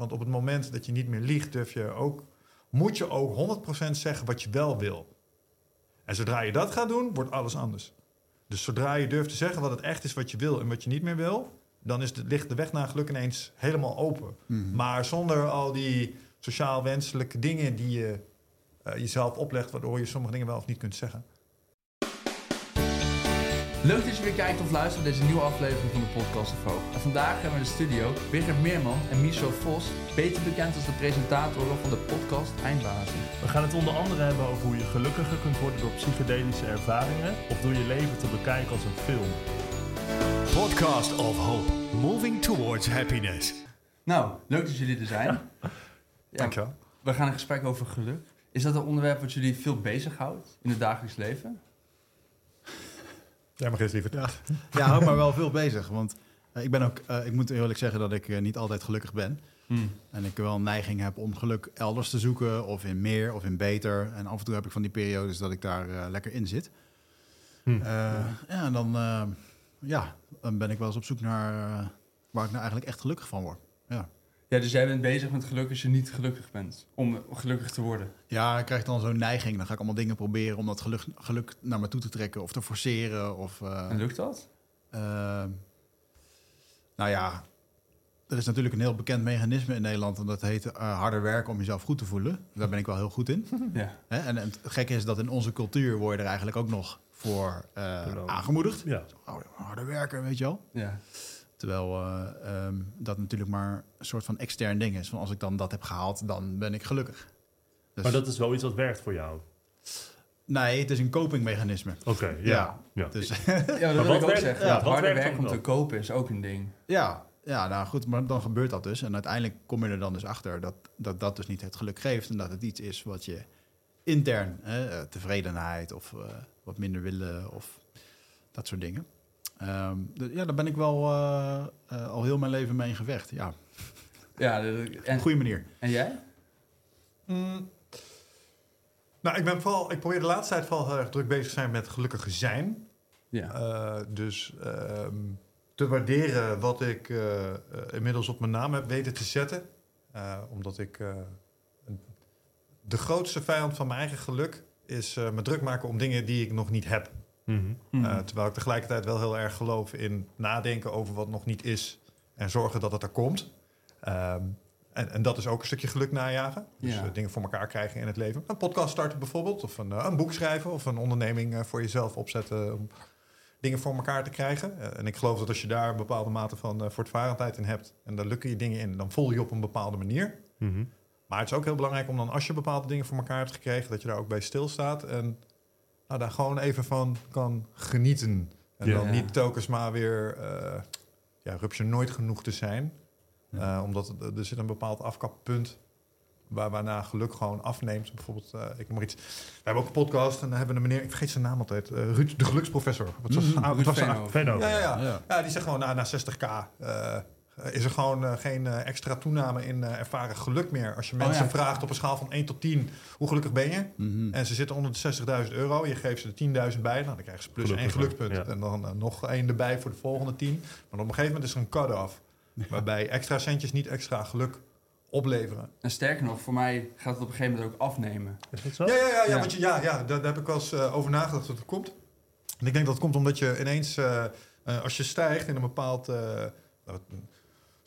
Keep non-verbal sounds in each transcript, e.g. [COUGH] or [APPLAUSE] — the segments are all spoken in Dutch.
Want op het moment dat je niet meer liegt, durf je ook, moet je ook 100% zeggen wat je wel wil. En zodra je dat gaat doen, wordt alles anders. Dus zodra je durft te zeggen wat het echt is wat je wil en wat je niet meer wil, dan is de, ligt de weg naar geluk ineens helemaal open. Mhm. Maar zonder al die sociaal wenselijke dingen die je eh, jezelf oplegt, waardoor je sommige dingen wel of niet kunt zeggen. Leuk dat je weer kijkt of luistert naar deze nieuwe aflevering van de podcast of Hoop. En vandaag hebben we in de studio Wigert Meerman en Michel Vos, beter bekend als de presentatoren van de podcast Eindbazen. We gaan het onder andere hebben over hoe je gelukkiger kunt worden door psychedelische ervaringen of door je leven te bekijken als een film. Podcast of Hope, moving towards happiness. Nou, leuk dat jullie er zijn. [LAUGHS] Ja, Dankjewel. we gaan een gesprek over geluk. Is dat een onderwerp wat jullie veel bezighoudt in het dagelijks leven? Jij mag eerst liever. Ja, ja hou maar wel veel bezig. Want eh, ik ben ook, eh, ik moet eerlijk zeggen dat ik eh, niet altijd gelukkig ben. En ik wel een neiging heb om geluk elders te zoeken, of in meer, of in beter. En af en toe heb ik van die periodes dat ik daar lekker in zit. Hm. Eh, ja, en dan, eh, ja, dan ben ik wel eens op zoek naar eh, waar ik nou eigenlijk echt gelukkig van word. Ja. Dus jij bent bezig met geluk als je niet gelukkig bent. Om gelukkig te worden. Ja, ik krijg dan zo'n neiging. Dan ga ik allemaal dingen proberen om dat geluk, geluk naar me toe te trekken of te forceren. Of, eh, En lukt dat? Eh, nou ja, er is natuurlijk een heel bekend mechanisme in Nederland en dat heet eh, harder werken om jezelf goed te voelen. Daar ben ik wel heel goed in. [LAUGHS] Ja. Hè? En, en het gekke is dat in onze cultuur word je er eigenlijk ook nog voor eh, aangemoedigd. Ja. Oh, harder werken, weet je wel. ja. Terwijl eh, ehm, dat natuurlijk maar een soort van extern ding is. Van als ik dan dat heb gehaald, dan ben ik gelukkig. Dus, Maar dat is wel iets wat werkt voor jou. Nee, het is een copingmechanisme. Oké, ja. ja. Dus Ja, [LAUGHS] dat wil wat ik ook werkt- zeggen. ja, werken om dan te kopen is ook een ding. Ja, ja, nou goed, maar dan gebeurt dat dus. En uiteindelijk kom je er dan dus achter dat dat, dat dus niet het geluk geeft. En dat het iets is wat je intern, hè, eh, tevredenheid of eh, wat minder willen of dat soort dingen. Ehm, de- ja, daar ben ik wel eh, eh, al heel mijn leven mee in gevecht. Ja, Ja, en, een goede manier. en jij? Mm. Nou, ik, ben vooral, ik probeer de laatste tijd vooral heel erg druk bezig te zijn met gelukkige zijn. Ja. Eh, dus ehm, te waarderen wat ik inmiddels op mijn naam heb weten te zetten. Eh, omdat ik eh, de grootste vijand van mijn eigen geluk is eh, me druk maken om dingen die ik nog niet heb. Mhm. Eh, terwijl ik tegelijkertijd wel heel erg geloof in nadenken over wat nog niet is en zorgen dat het er komt. Ehm, en, en dat is ook een stukje geluk najagen. Dus Ja. eh, dingen voor elkaar krijgen in het leven. Een podcast starten bijvoorbeeld, of een, eh, een boek schrijven, of een onderneming voor jezelf opzetten om dingen voor elkaar te krijgen. En ik geloof dat als je daar een bepaalde mate van voortvarendheid in hebt en daar lukken je dingen in, dan voel je je op een bepaalde manier. Mhm. Maar het is ook heel belangrijk om dan, als je bepaalde dingen voor elkaar hebt gekregen, dat je daar ook bij stilstaat en nou, daar gewoon even van kan genieten. En Ja. dan niet telkens maar weer, eh ja, rupsje nooit genoeg te zijn. Ja. Eh, omdat er- er zit een bepaald afkappunt waar, waarna geluk gewoon afneemt. Bijvoorbeeld, eh, ik noem maar iets. We hebben ook een podcast en dan hebben we een meneer, ik vergeet zijn naam altijd, eh, Ruud de geluksprofessor. Wat was, Mm, ah, was ja, ja, ja. Ja. Ja, die zegt gewoon na, na 60k eh, is er gewoon eh, geen eh, extra toename in eh, ervaren geluk meer. Als je Oh, mensen ja. vraagt op een schaal van 1 tot 10, hoe gelukkig ben je? Mhm. En ze zitten onder de 60.000 euro. Je geeft ze de 10.000 bij. Nou, dan krijgen ze plus één Gelukkig, gelukpunt. ja. En dan eh, nog één erbij voor de volgende 10. Maar op een gegeven moment is er een cut-off. Waarbij extra centjes niet extra geluk opleveren. En sterker nog, voor mij gaat het op een gegeven moment ook afnemen. Is dat zo? Ja, ja, ja, ja, Ja. Want je, ja, ja daar, daar heb ik wel eens eh, over nagedacht dat het komt. En ik denk dat het komt omdat je ineens, eh, eh, als je stijgt in een bepaald eh, een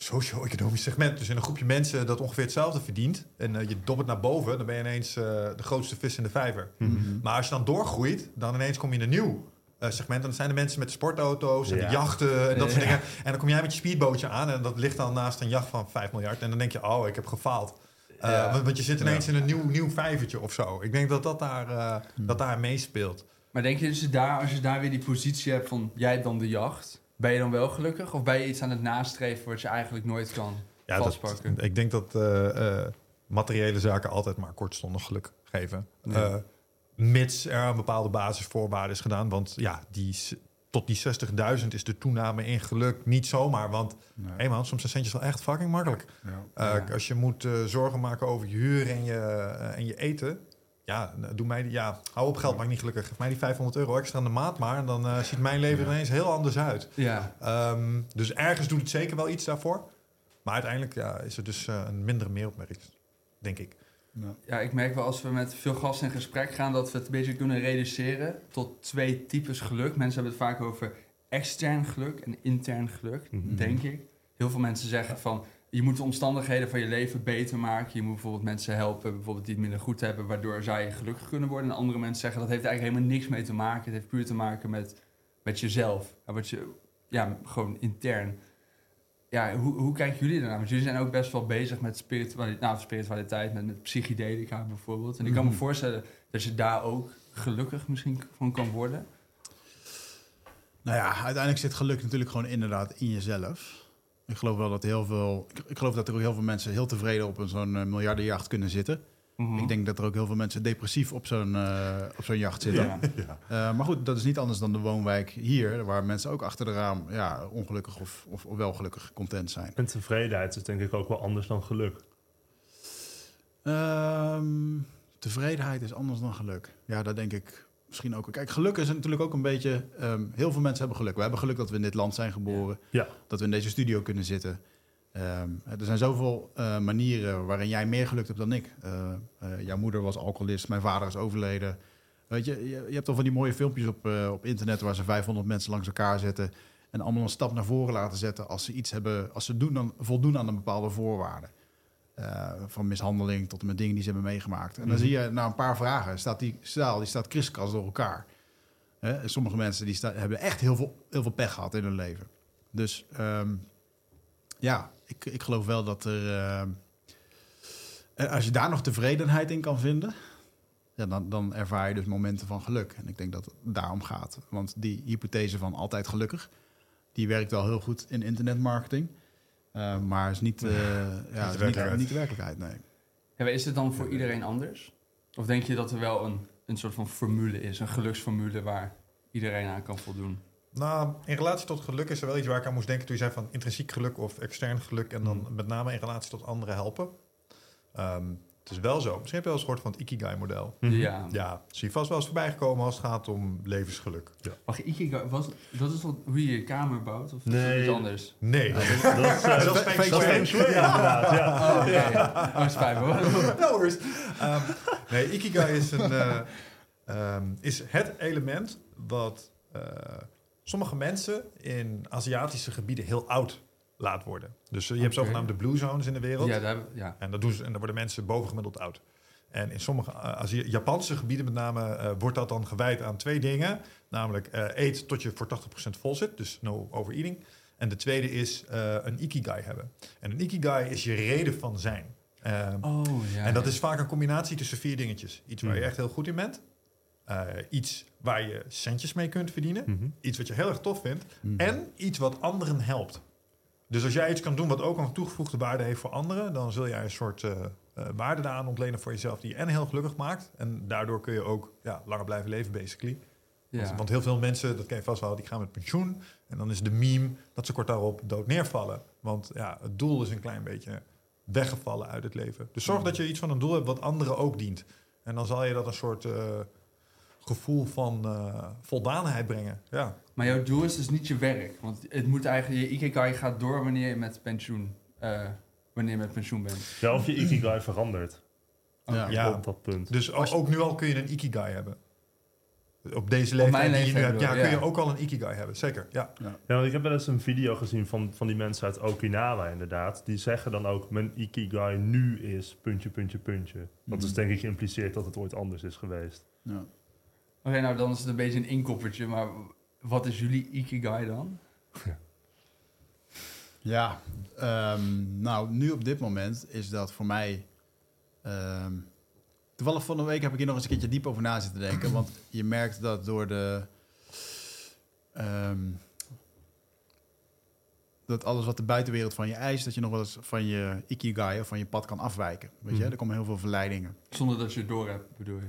socio-economisch segment, dus in een groepje mensen dat ongeveer hetzelfde verdient, en eh, je dobbert naar boven, dan ben je ineens eh, de grootste vis in de vijver. Mhm. Maar als je dan doorgroeit, dan ineens kom je in een nieuw eh, segment. En dat zijn de mensen met sportauto's en Ja. de jachten en dat soort Ja. dingen. En dan kom jij met je speedbootje aan en dat ligt dan naast een jacht van 5 miljard. En dan denk je, oh, ik heb gefaald. Ja. want, want je zit ineens in een nieuw, nieuw vijvertje of zo. Ik denk dat dat daar, dat daar meespeelt. Maar denk je dus daar, als je daar weer die positie hebt van jij hebt dan de jacht, ben je dan wel gelukkig? Of ben je iets aan het nastreven wat je eigenlijk nooit kan Ja, dat, vastpakken? ik denk dat eh, eh, materiële zaken altijd maar kortstondig geluk geven. Eh, mits er een bepaalde basisvoorwaarden is gedaan. Want ja, die, tot die 60.000 is de toename in geluk niet zomaar. Want Nee. hey man, soms zijn centjes wel echt fucking makkelijk. Ja. Ja. Als je moet zorgen maken over je huur en je, en je eten. Ja, doe mij die, ja, hou op geld, maakt niet gelukkig. Geef mij die 500 euro extra aan de maand maar. En dan eh, ziet mijn leven ineens heel anders uit. Ja, Ehm, dus ergens doet het zeker wel iets daarvoor. Maar uiteindelijk ja, is er dus eh, een mindere meeropmerking, denk ik. Ja. Ja, ik merk wel als we met veel gasten in gesprek gaan dat we het een beetje kunnen reduceren tot twee types geluk. Mensen hebben het vaak over extern geluk en intern geluk, Mhm. denk ik. Heel veel mensen zeggen van je moet de omstandigheden van je leven beter maken. Je moet bijvoorbeeld mensen helpen, bijvoorbeeld die het minder goed hebben, waardoor zij gelukkig kunnen worden. En andere mensen zeggen dat heeft eigenlijk helemaal niks mee te maken. Het heeft puur te maken met, met jezelf. En wat je, ja, gewoon intern. Ja, hoe, hoe kijken jullie daarnaar? Want jullie zijn ook best wel bezig met spiritualiteit, nou, spiritualiteit met, met psychedelica bijvoorbeeld. En ik kan me Mhm. voorstellen dat je daar ook gelukkig misschien van kan worden. Nou ja, uiteindelijk zit geluk natuurlijk gewoon inderdaad in jezelf. Ik geloof wel dat heel veel. Ik, ik geloof dat er ook heel veel mensen heel tevreden op een zo'n eh, miljardenjacht kunnen zitten. Mhm. Ik denk dat er ook heel veel mensen depressief op zo'n eh, op zo'n jacht zitten. [LAUGHS] Ja. Eh, maar goed, dat is niet anders dan de woonwijk hier, waar mensen ook achter de raam ja, ongelukkig of, of, of wel gelukkig content zijn. En tevredenheid is denk ik ook wel anders dan geluk. Ehm, tevredenheid is anders dan geluk. Ja, dat denk ik misschien ook. Kijk, geluk is natuurlijk ook een beetje. ehm, heel veel mensen hebben geluk. We hebben geluk dat we in dit land zijn geboren. Ja. Dat we in deze studio kunnen zitten. Ehm, er zijn zoveel eh, manieren waarin jij meer geluk hebt dan ik. Eh, eh, jouw moeder was alcoholist, mijn vader is overleden. Weet je, je, je hebt al van die mooie filmpjes op, op internet waar ze 500 mensen langs elkaar zetten. En allemaal een stap naar voren laten zetten als ze iets hebben, als ze doen dan, voldoen aan een bepaalde voorwaarden. Eh, van mishandeling tot en met dingen die ze hebben meegemaakt. En dan Mhm. zie je na een paar vragen, staat die zaal die staat kriskras door elkaar. Hè, en sommige mensen die hebben echt heel veel, heel veel pech gehad in hun leven. Dus ehm, ja, ik, ik geloof wel dat er... ehm, eh, als je daar nog tevredenheid in kan vinden... Ja, dan, dan ervaar je dus momenten van geluk. En ik denk dat het daarom gaat. Want die hypothese van altijd gelukkig... die werkt wel heel goed in internetmarketing... Eh, maar is niet, eh, [LAUGHS] ja, is niet, de werkelijkheid, nee. Ja, is het dan voor iedereen anders? Of denk je dat er wel een, een soort van formule is, een geluksformule waar iedereen aan kan voldoen? Nou, in relatie tot geluk is er wel iets waar ik aan moest denken toen je zei van intrinsiek geluk of extern geluk. En dan Hmm. met name in relatie tot anderen helpen. Ehm, het is wel zo. Misschien heb je wel eens gehoord van het Ikigai-model. Mhm. Ja. Ja, zie je vast wel eens voorbij gekomen als het gaat om levensgeluk. Wacht, Ikigai, was, dat is wat, hoe je je kamer bouwt? Of is Nee. dat iets anders? Nee. Dat is, [LAUGHS] eh, Dat is feng dat is feng shui, inderdaad. Ja. Oh, oké. ja. Oh, spijt me hoor. [LAUGHS] No worries. Ehm, nee, Ikigai is, een, eh, ehm, is het element wat eh, sommige mensen in Aziatische gebieden heel oud laat worden. Dus eh, je hebt zogenaamde blue zones in de wereld. Ja, daar, ja. En, dat doen ze, en daar worden mensen bovengemiddeld oud. En in sommige uh, Azië- Japanse gebieden met name eh, wordt dat dan gewijd aan twee dingen. Namelijk eh, eet tot je voor 80% vol zit, dus no overeating. En de tweede is eh, een ikigai hebben. En een ikigai is je reden van zijn. Ehm, Oh, ja. en dat ja. is vaak een combinatie tussen vier dingetjes. Iets waar je Hmm. echt heel goed in bent. eh, iets waar je centjes mee kunt verdienen. Mhm. Iets wat je heel erg tof vindt. Mhm. En iets wat anderen helpt. Dus als jij iets kan doen wat ook een toegevoegde waarde heeft voor anderen, dan zul jij een soort eh, eh, waarde daaraan ontlenen voor jezelf die je en heel gelukkig maakt. En daardoor kun je ook ja, langer blijven leven, basically. Want, Ja. want heel veel mensen, dat ken je vast wel, die gaan met pensioen. En dan is de meme dat ze kort daarop dood neervallen. Want ja, het doel is een klein beetje weggevallen uit het leven. Dus zorg dat je iets van een doel hebt wat anderen ook dient. En dan zal je dat een soort eh, gevoel van voldaanheid brengen. Ja. Maar jouw doel is dus niet je werk. Want het moet eigenlijk, je Ikigai gaat door wanneer je met pensioen, eh, wanneer je met pensioen bent. Ja, of je ikigai verandert [CLEARS THROAT] Ja. Ja. op dat punt. Dus Als je- ook nu al kun je een ikigai hebben. Op deze Op leeftijd mijn die je nu leeftijd hebt, ja, kun je ja. ook al een ikigai hebben. Zeker, ja. Ja, want ik heb wel eens een video gezien van, van die mensen uit Okinawa inderdaad. Die zeggen dan ook, mijn ikigai nu is puntje, puntje, puntje. Dat is Mhm. denk ik geïmpliceerd dat het ooit anders is geweest. Ja. Oké, nou dan is het een beetje een inkoppertje, maar wat is jullie Ikigai dan? [LAUGHS] Ja, ehm, nou, nu op dit moment is dat voor mij. ehm, toevallig van de week heb ik hier nog eens een keertje diep over na zitten denken. Want je merkt dat door de. ehm, dat alles wat de buitenwereld van je eist, dat je nog wel eens van je ikigai of van je pad kan afwijken. Weet je, Mhm. er komen heel veel verleidingen. Zonder dat je het door hebt, bedoel je?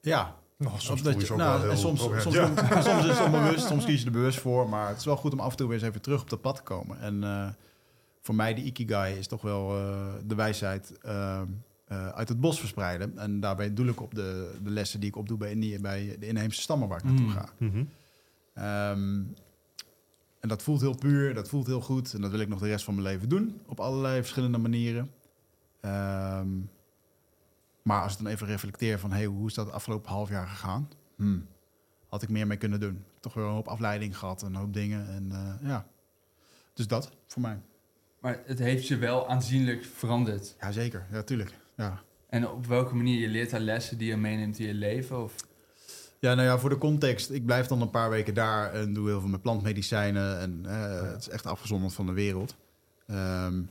Ja, Nou, soms dat je nou, en soms, soms, Ja. soms is het onbewust, soms [LAUGHS] kies je er bewust voor. Maar het is wel goed om af en toe weer eens even terug op dat pad te komen. En eh, voor mij, de Ikigai, is toch wel eh, de wijsheid eh, uit het bos verspreiden. En daarbij doe ik op de, de lessen die ik opdoe bij, bij de inheemse stammen waar ik naartoe Mm. ga. Mhm. Ehm, En dat voelt heel puur, dat voelt heel goed. En dat wil ik nog de rest van mijn leven doen. Op allerlei verschillende manieren. Ehm, maar als ik dan even reflecteer van... Hey, hoe is dat afgelopen half jaar gegaan? Hmm, had ik meer mee kunnen doen. Toch weer een hoop afleiding gehad, een hoop dingen. En eh, ja, dus dat voor mij. Maar het heeft je wel aanzienlijk veranderd. Ja, zeker. Ja, tuurlijk. Ja. En op welke manier je leert daar lessen die je meeneemt in je leven? Of... Ja, nou ja, voor de context. Ik blijf dan een paar weken daar en doe heel veel met plantmedicijnen. En eh, het is echt afgezonderd van de wereld. Ehm,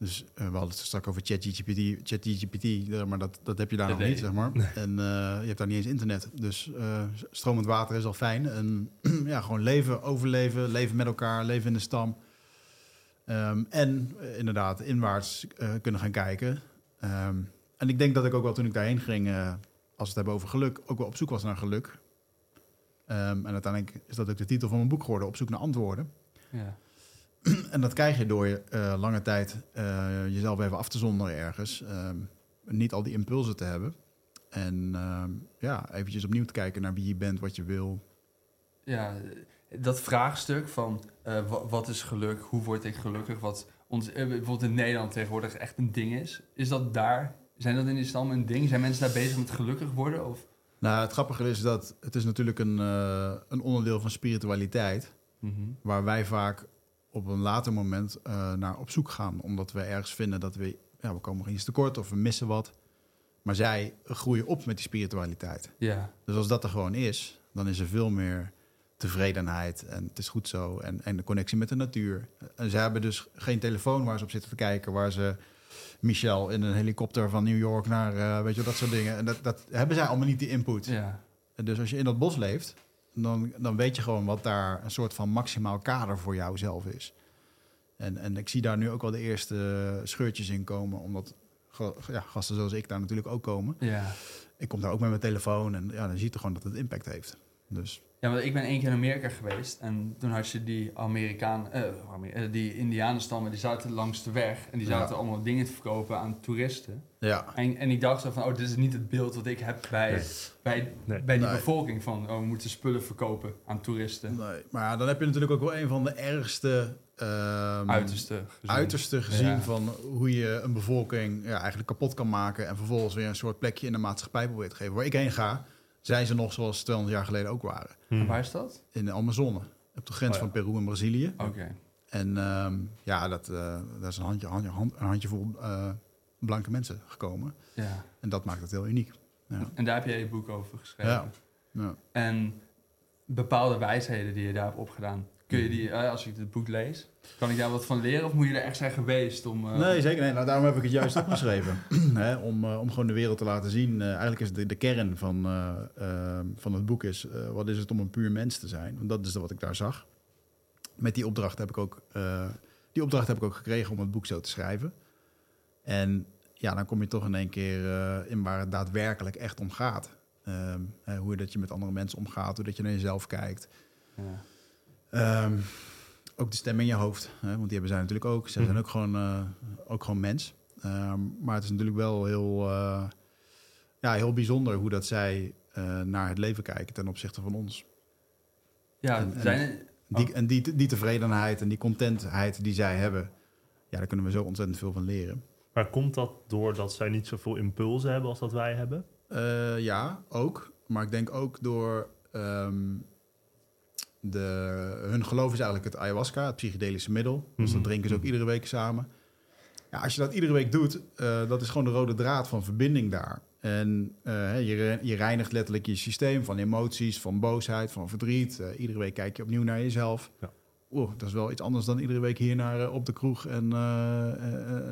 dus eh, we hadden het straks over ChatGPT, ChatGPT maar dat, dat heb je daar Dat nog niet, zeg maar. En eh, je hebt daar niet eens internet. Dus eh, stromend water is al fijn. En [CLEARS THROAT] ja, gewoon leven, overleven, leven met elkaar, leven in de stam. Ehm, en inderdaad, inwaarts eh, kunnen gaan kijken. Ehm, en ik denk dat ik ook wel toen ik daarheen ging, eh, als we het hebben over geluk, ook wel op zoek was naar geluk. Ehm, en uiteindelijk is dat ook de titel van mijn boek geworden, Op zoek naar antwoorden. Ja. [CLEARS THROAT] En dat krijg je door je eh, lange tijd eh, jezelf even af te zonderen ergens. Ehm, niet al die impulsen te hebben. En ehm, ja, eventjes opnieuw te kijken naar wie je bent, wat je wil. ja, dat vraagstuk van eh, wa- wat is geluk, hoe word ik gelukkig, wat ons, bijvoorbeeld in Nederland tegenwoordig echt een ding is. Is dat daar, zijn dat in die stam een ding? Zijn mensen daar bezig met gelukkig worden? Of? Nou, het grappige is dat het is natuurlijk een, een onderdeel van spiritualiteit. waar wij vaak op een later moment eh, naar op zoek gaan. Omdat we ergens vinden dat we, ja, we komen iets tekort of we missen wat. Maar zij groeien op met die spiritualiteit. Ja, Dus als dat er gewoon is, dan is er veel meer tevredenheid en het is goed zo. En, en de connectie met de natuur. En ze hebben dus geen telefoon waar ze op zitten te kijken, waar ze Michel in een helikopter van New York naar, eh, weet je, dat soort dingen. En dat, dat hebben zij allemaal niet die input. ja, En Dus als je in dat bos leeft, dan, dan weet je gewoon wat daar een soort van maximaal kader voor jou zelf is. En, en ik zie daar nu ook wel de eerste scheurtjes in komen, omdat ja, gasten zoals ik daar natuurlijk ook komen. ja. Ik kom daar ook met mijn telefoon en ja, dan zie je toch gewoon dat het impact heeft. Dus Ja, want ik ben één keer in Amerika geweest en toen had je die Amerikaan, eh, Amer- eh, die Indianenstammen, die zaten langs de weg en die Ja. zaten allemaal dingen te verkopen aan toeristen. ja, En, en ik dacht zo van, oh, dit is niet het beeld wat ik heb bij, Nee. bij, Nee. bij die Nee. bevolking van, oh, we moeten spullen verkopen aan toeristen. nee. maar ja, dan heb je natuurlijk ook wel een van de ergste ehm, Uiterste. gezien. uiterste gezien Ja. van hoe je een bevolking ja, eigenlijk kapot kan maken en vervolgens weer een soort plekje in de maatschappij probeert te geven. Waar ik heen ga, zijn ze nog zoals 200 jaar geleden ook waren. En waar is dat? In de Amazone, op de grens Oh ja. van Peru en Brazilië. Oké. En ehm, ja, dat, eh daar is een, handje, handje, hand, een handjevol eh blanke mensen gekomen. Ja. En dat maakt het heel uniek. Ja. En daar heb jij je boek over geschreven. Ja. Ja. En bepaalde wijsheden die je daar hebt opgedaan. Kun je die, eh, als ik het boek lees, kan ik daar wat van leren? Of moet je er echt zijn geweest om... eh, Nee, zeker nee. Nou, daarom heb ik het juist opgeschreven. [CLEARS THROAT] Hè, om, eh, om gewoon de wereld te laten zien. Eigenlijk is de, de kern van, van het boek is... wat is het om een puur mens te zijn? Want dat is wat ik daar zag. Met die opdracht heb ik ook... die opdracht heb ik ook gekregen om het boek zo te schrijven. En ja, dan kom je toch in één keer in waar het daadwerkelijk echt om gaat. Ehm, hè, hoe dat je met andere mensen omgaat, hoe dat je naar jezelf kijkt. Ja. Ehm, ook de stem in je hoofd, hè, want die hebben zij natuurlijk ook. Zij zijn Mhm. ook gewoon, eh, ook gewoon mens. Ehm, maar het is natuurlijk wel heel, eh, ja, heel bijzonder hoe dat zij eh, naar het leven kijken ten opzichte van ons. Ja, En- en- zijn, Die, En die, die tevredenheid en die contentheid die zij hebben, ja, daar kunnen we zo ontzettend veel van leren. Maar komt dat doordat zij niet zoveel impulsen hebben als dat wij hebben? Ja, ook. Maar ik denk ook door ehm, de, hun geloof is eigenlijk het ayahuasca, het psychedelische middel. Dus dat Mhm. drinken ze ook iedere week samen. Ja, als je dat iedere week doet, eh, dat is gewoon de rode draad van verbinding daar. En eh, je, je reinigt letterlijk je systeem van emoties, van boosheid, van verdriet. Eh, iedere week kijk je opnieuw naar jezelf. Ja. Oeh, dat is wel iets anders dan iedere week hier naar op de kroeg en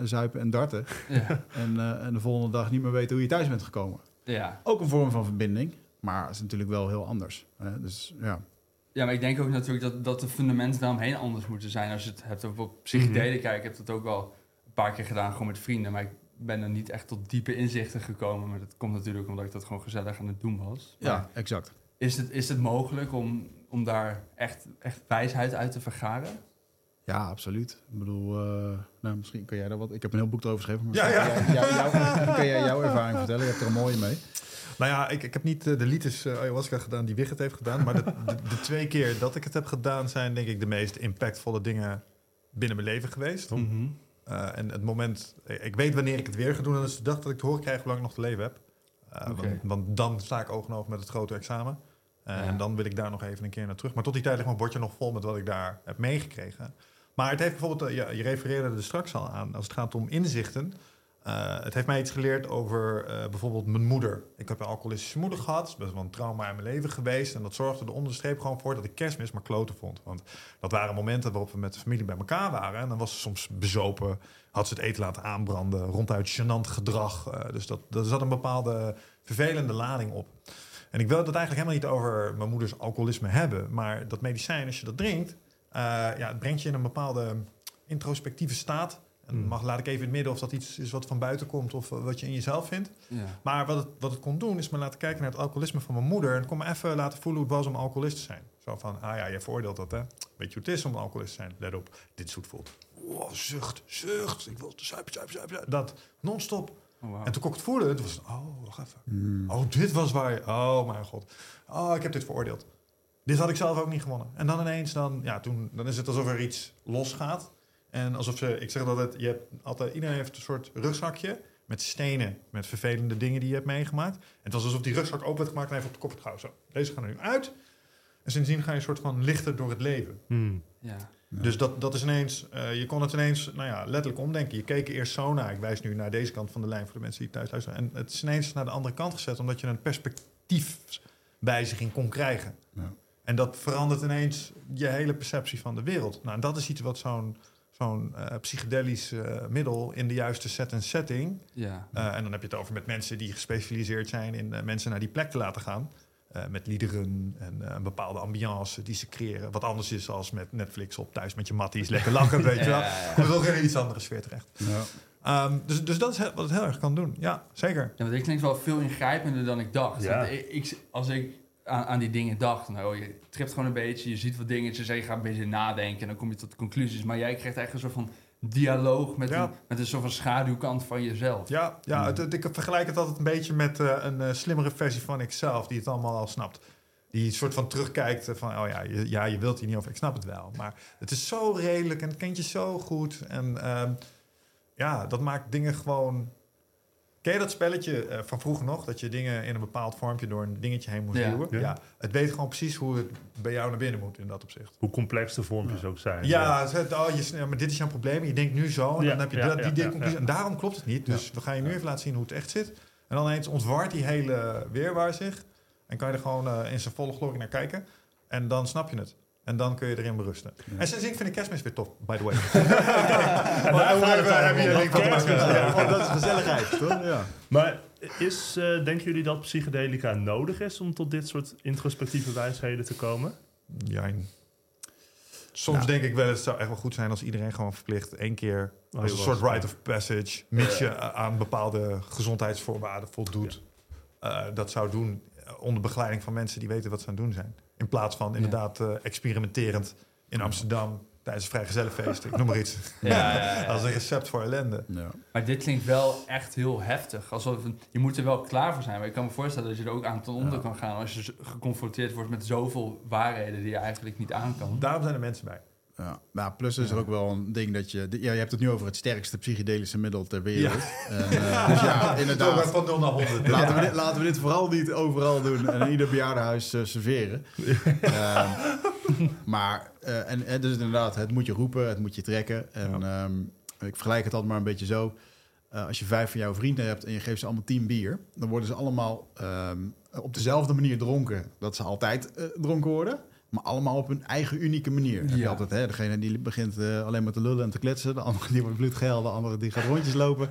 zuipen en darten. [LAUGHS] ja, En, en de volgende dag niet meer weten hoe je thuis bent gekomen. ja. Ook een vorm van verbinding, maar het is natuurlijk wel heel anders. Dus ja, ja, maar ik denk ook natuurlijk dat, dat de fundamenten daaromheen anders moeten zijn. Als je het hebt over psychedelen Mhm. kijken, ik heb dat ook wel een paar keer gedaan, gewoon met vrienden. Maar ik ben er niet echt tot diepe inzichten gekomen. Maar dat komt natuurlijk omdat ik dat gewoon gezellig aan het doen was. Maar ja exact. Is het, is het mogelijk om, om daar echt, echt wijsheid uit te vergaren? Ja, absoluut. Ik bedoel, eh, nou, misschien kan jij daar wat... Ik heb een heel boek erover geschreven. Maar Ja, ja. Kan, jij, jou- jou- [LAUGHS] kan jij jouw ervaring vertellen? Je hebt er een mooie mee. Nou ja, ik, ik heb niet eh, de liters eh, ayahuasca gedaan die Wigert heeft gedaan. Maar de, de, de [LAUGHS] twee keer dat ik het heb gedaan... zijn denk ik de meest impactvolle dingen binnen mijn leven geweest. Mhm. Eh, en het moment... Ik weet wanneer ik het weer ga doen. En dat is de dag dat ik te horen krijg hoe lang ik nog te leven heb. Want, want dan sta ik oog oog met het grote examen. Ja. En dan wil ik daar nog even een keer naar terug. Maar tot die tijd ligt mijn bordje nog vol met wat ik daar heb meegekregen. Maar het heeft bijvoorbeeld... ja, je refereerde er straks al aan. Als het gaat om inzichten... Eh, het heeft mij iets geleerd over eh, bijvoorbeeld mijn moeder. Ik heb een alcoholistische moeder gehad. Dat is best wel een trauma in mijn leven geweest. En dat zorgde er de streep gewoon voor dat ik kerstmis maar kloten vond. Want dat waren momenten waarop we met de familie bij elkaar waren. En dan was ze soms bezopen. Had ze het eten laten aanbranden. Ronduit gênant gedrag. Eh, dus dat, dat zat een bepaalde vervelende lading op. En ik wil het eigenlijk helemaal niet over mijn moeders alcoholisme hebben. Maar dat medicijn, als je dat drinkt... ja, het brengt je in een bepaalde introspectieve staat... En Hmm. mag, laat ik even in het midden of dat iets is wat van buiten komt of eh, wat je in jezelf vindt. Ja. Maar wat het, wat het kon doen, is me laten kijken naar het alcoholisme van mijn moeder. En het kon me even laten voelen hoe het was om alcoholist te zijn. Zo van, ah ja, je veroordeelt dat, hè. Weet je hoe het is om alcoholist te zijn? Let op, dit zoet voelt. Wow, zucht, zucht. Ik wil zuipen, zuipen, zuipen. zuipen. Dat, non-stop. Oh. En toen kon ik het voelen, toen was het, oh, wacht even. Oh, dit was waar je, oh mijn god. Oh, ik heb dit veroordeeld. Dit had ik zelf ook niet gewonnen. En dan ineens, dan, ja, toen, dan is het alsof er iets losgaat. En alsof ze, ik zeg dat het, je hebt altijd, iedereen heeft een soort rugzakje met stenen, met vervelende dingen die je hebt meegemaakt. En het was alsof die rugzak open werd gemaakt en even op de kop werd gehouden. Zo, deze gaan er nu uit. En sindsdien ga je een soort van lichter door het leven. Hmm. Ja. Dus dat, dat is ineens, eh, je kon het ineens, nou ja, letterlijk omdenken. Je keek er eerst zo naar. Ik wijs nu naar deze kant van de lijn voor de mensen die thuis luisteren. En het is ineens naar de andere kant gezet, omdat je een perspectiefwijziging kon krijgen. Ja. En dat verandert ineens je hele perceptie van de wereld. Nou, en dat is iets wat zo'n zo'n eh, psychedelisch eh, middel in de juiste set en setting. Ja. eh, en dan heb je het over met mensen die gespecialiseerd zijn in mensen naar die plek te laten gaan. Eh, met liederen en een bepaalde ambiance die ze creëren. Wat anders is als met Netflix op thuis met je matties lekker lachen, [LAUGHS] weet je wel. Ja, ja, ja. Kom je wel in een iets andere sfeer terecht. Ja. Ehm, dus, dus dat is wat het heel erg kan doen. Ja, zeker. Ja, want dit klinkt wel veel ingrijpender dan ik dacht. Ja. Ik, ik- als ik aan, aan die dingen dacht, nou, je tript gewoon een beetje, je ziet wat dingetjes en je gaat een beetje nadenken en dan kom je tot conclusies. Maar jij krijgt echt een soort van dialoog met, Ja. een, met een soort van schaduwkant van jezelf. Ja, ja Mm. het, het- ik vergelijk het altijd een beetje met eh, een eh, slimmere versie van ikzelf, die het allemaal al snapt. Die een soort van terugkijkt van, oh ja, je, ja, je wilt hier niet over, ik snap het wel. Maar het is zo redelijk en het kent je zo goed. En ehm, ja, dat maakt dingen gewoon... Ken je dat spelletje eh, van vroeger nog? Dat je dingen in een bepaald vormpje door een dingetje heen moest Ja. duwen? Ja. Ja. Het weet gewoon precies hoe het bij jou naar binnen moet in dat opzicht. Hoe complex de vormpjes ook zijn. Ja, zegt, oh, je, ja, maar dit is jouw probleem. Je denkt nu zo en Ja, dan heb je ja, dat, die ja, deconclusie. ja. En daarom klopt het niet. Dus we gaan je nu even laten zien hoe het echt zit. En dan eens ontwart die hele weerwaar zich. En kan je er gewoon eh, in zijn volle glorie naar kijken. En dan snap je het. En dan kun je erin berusten. En sindsdien vind ik kerstmis weer tof, by the way. [LAUGHS] Ja. Dat is gezelligheid, toch? Ja. Maar is, eh, denken jullie dat psychedelica nodig is om tot dit soort introspectieve wijsheden te komen? Ja, Soms Nou. denk ik wel, het zou echt wel goed zijn als iedereen gewoon verplicht één keer Oh, als een soort rite of passage, mits je aan bepaalde gezondheidsvoorwaarden voldoet, eh, dat zou doen eh, onder begeleiding van mensen die weten wat ze aan het doen zijn. In plaats van inderdaad eh, experimenterend in Amsterdam tijdens een vrijgezellenfeest, ik noem maar iets. [LAUGHS] Ja, ja, ja. Als een recept voor ellende. Ja. Maar dit klinkt wel echt heel heftig. Alsof een- je moet er wel klaar voor zijn. Maar ik kan me voorstellen dat je er ook aan ten onder Ja. kan gaan als je geconfronteerd wordt met zoveel waarheden die je eigenlijk niet aan kan. Daarom zijn er mensen bij. Ja. Nou, plus is er ook wel een ding dat je... Ja, je hebt het nu over het sterkste psychedelische middel ter wereld. [LAUGHS] En, eh, dus ja, inderdaad. Van 0 naar 100. Laten, we dit, laten we dit vooral niet overal doen en in ieder bejaardenhuis eh, serveren. Ehm, maar, eh, en, en dus inderdaad, het moet je roepen, het moet je trekken. En ehm, ik vergelijk het altijd maar een beetje zo. Als je vijf van jouw vrienden hebt en je geeft ze allemaal tien bier... dan worden ze allemaal ehm, op dezelfde manier dronken. Dat ze altijd dronken worden... Maar allemaal op hun eigen unieke manier. Heb je Ja. altijd, hè, degene die begint eh, alleen maar te lullen en te kletsen. De andere die wordt bloedgeil, de andere die gaat rondjes lopen.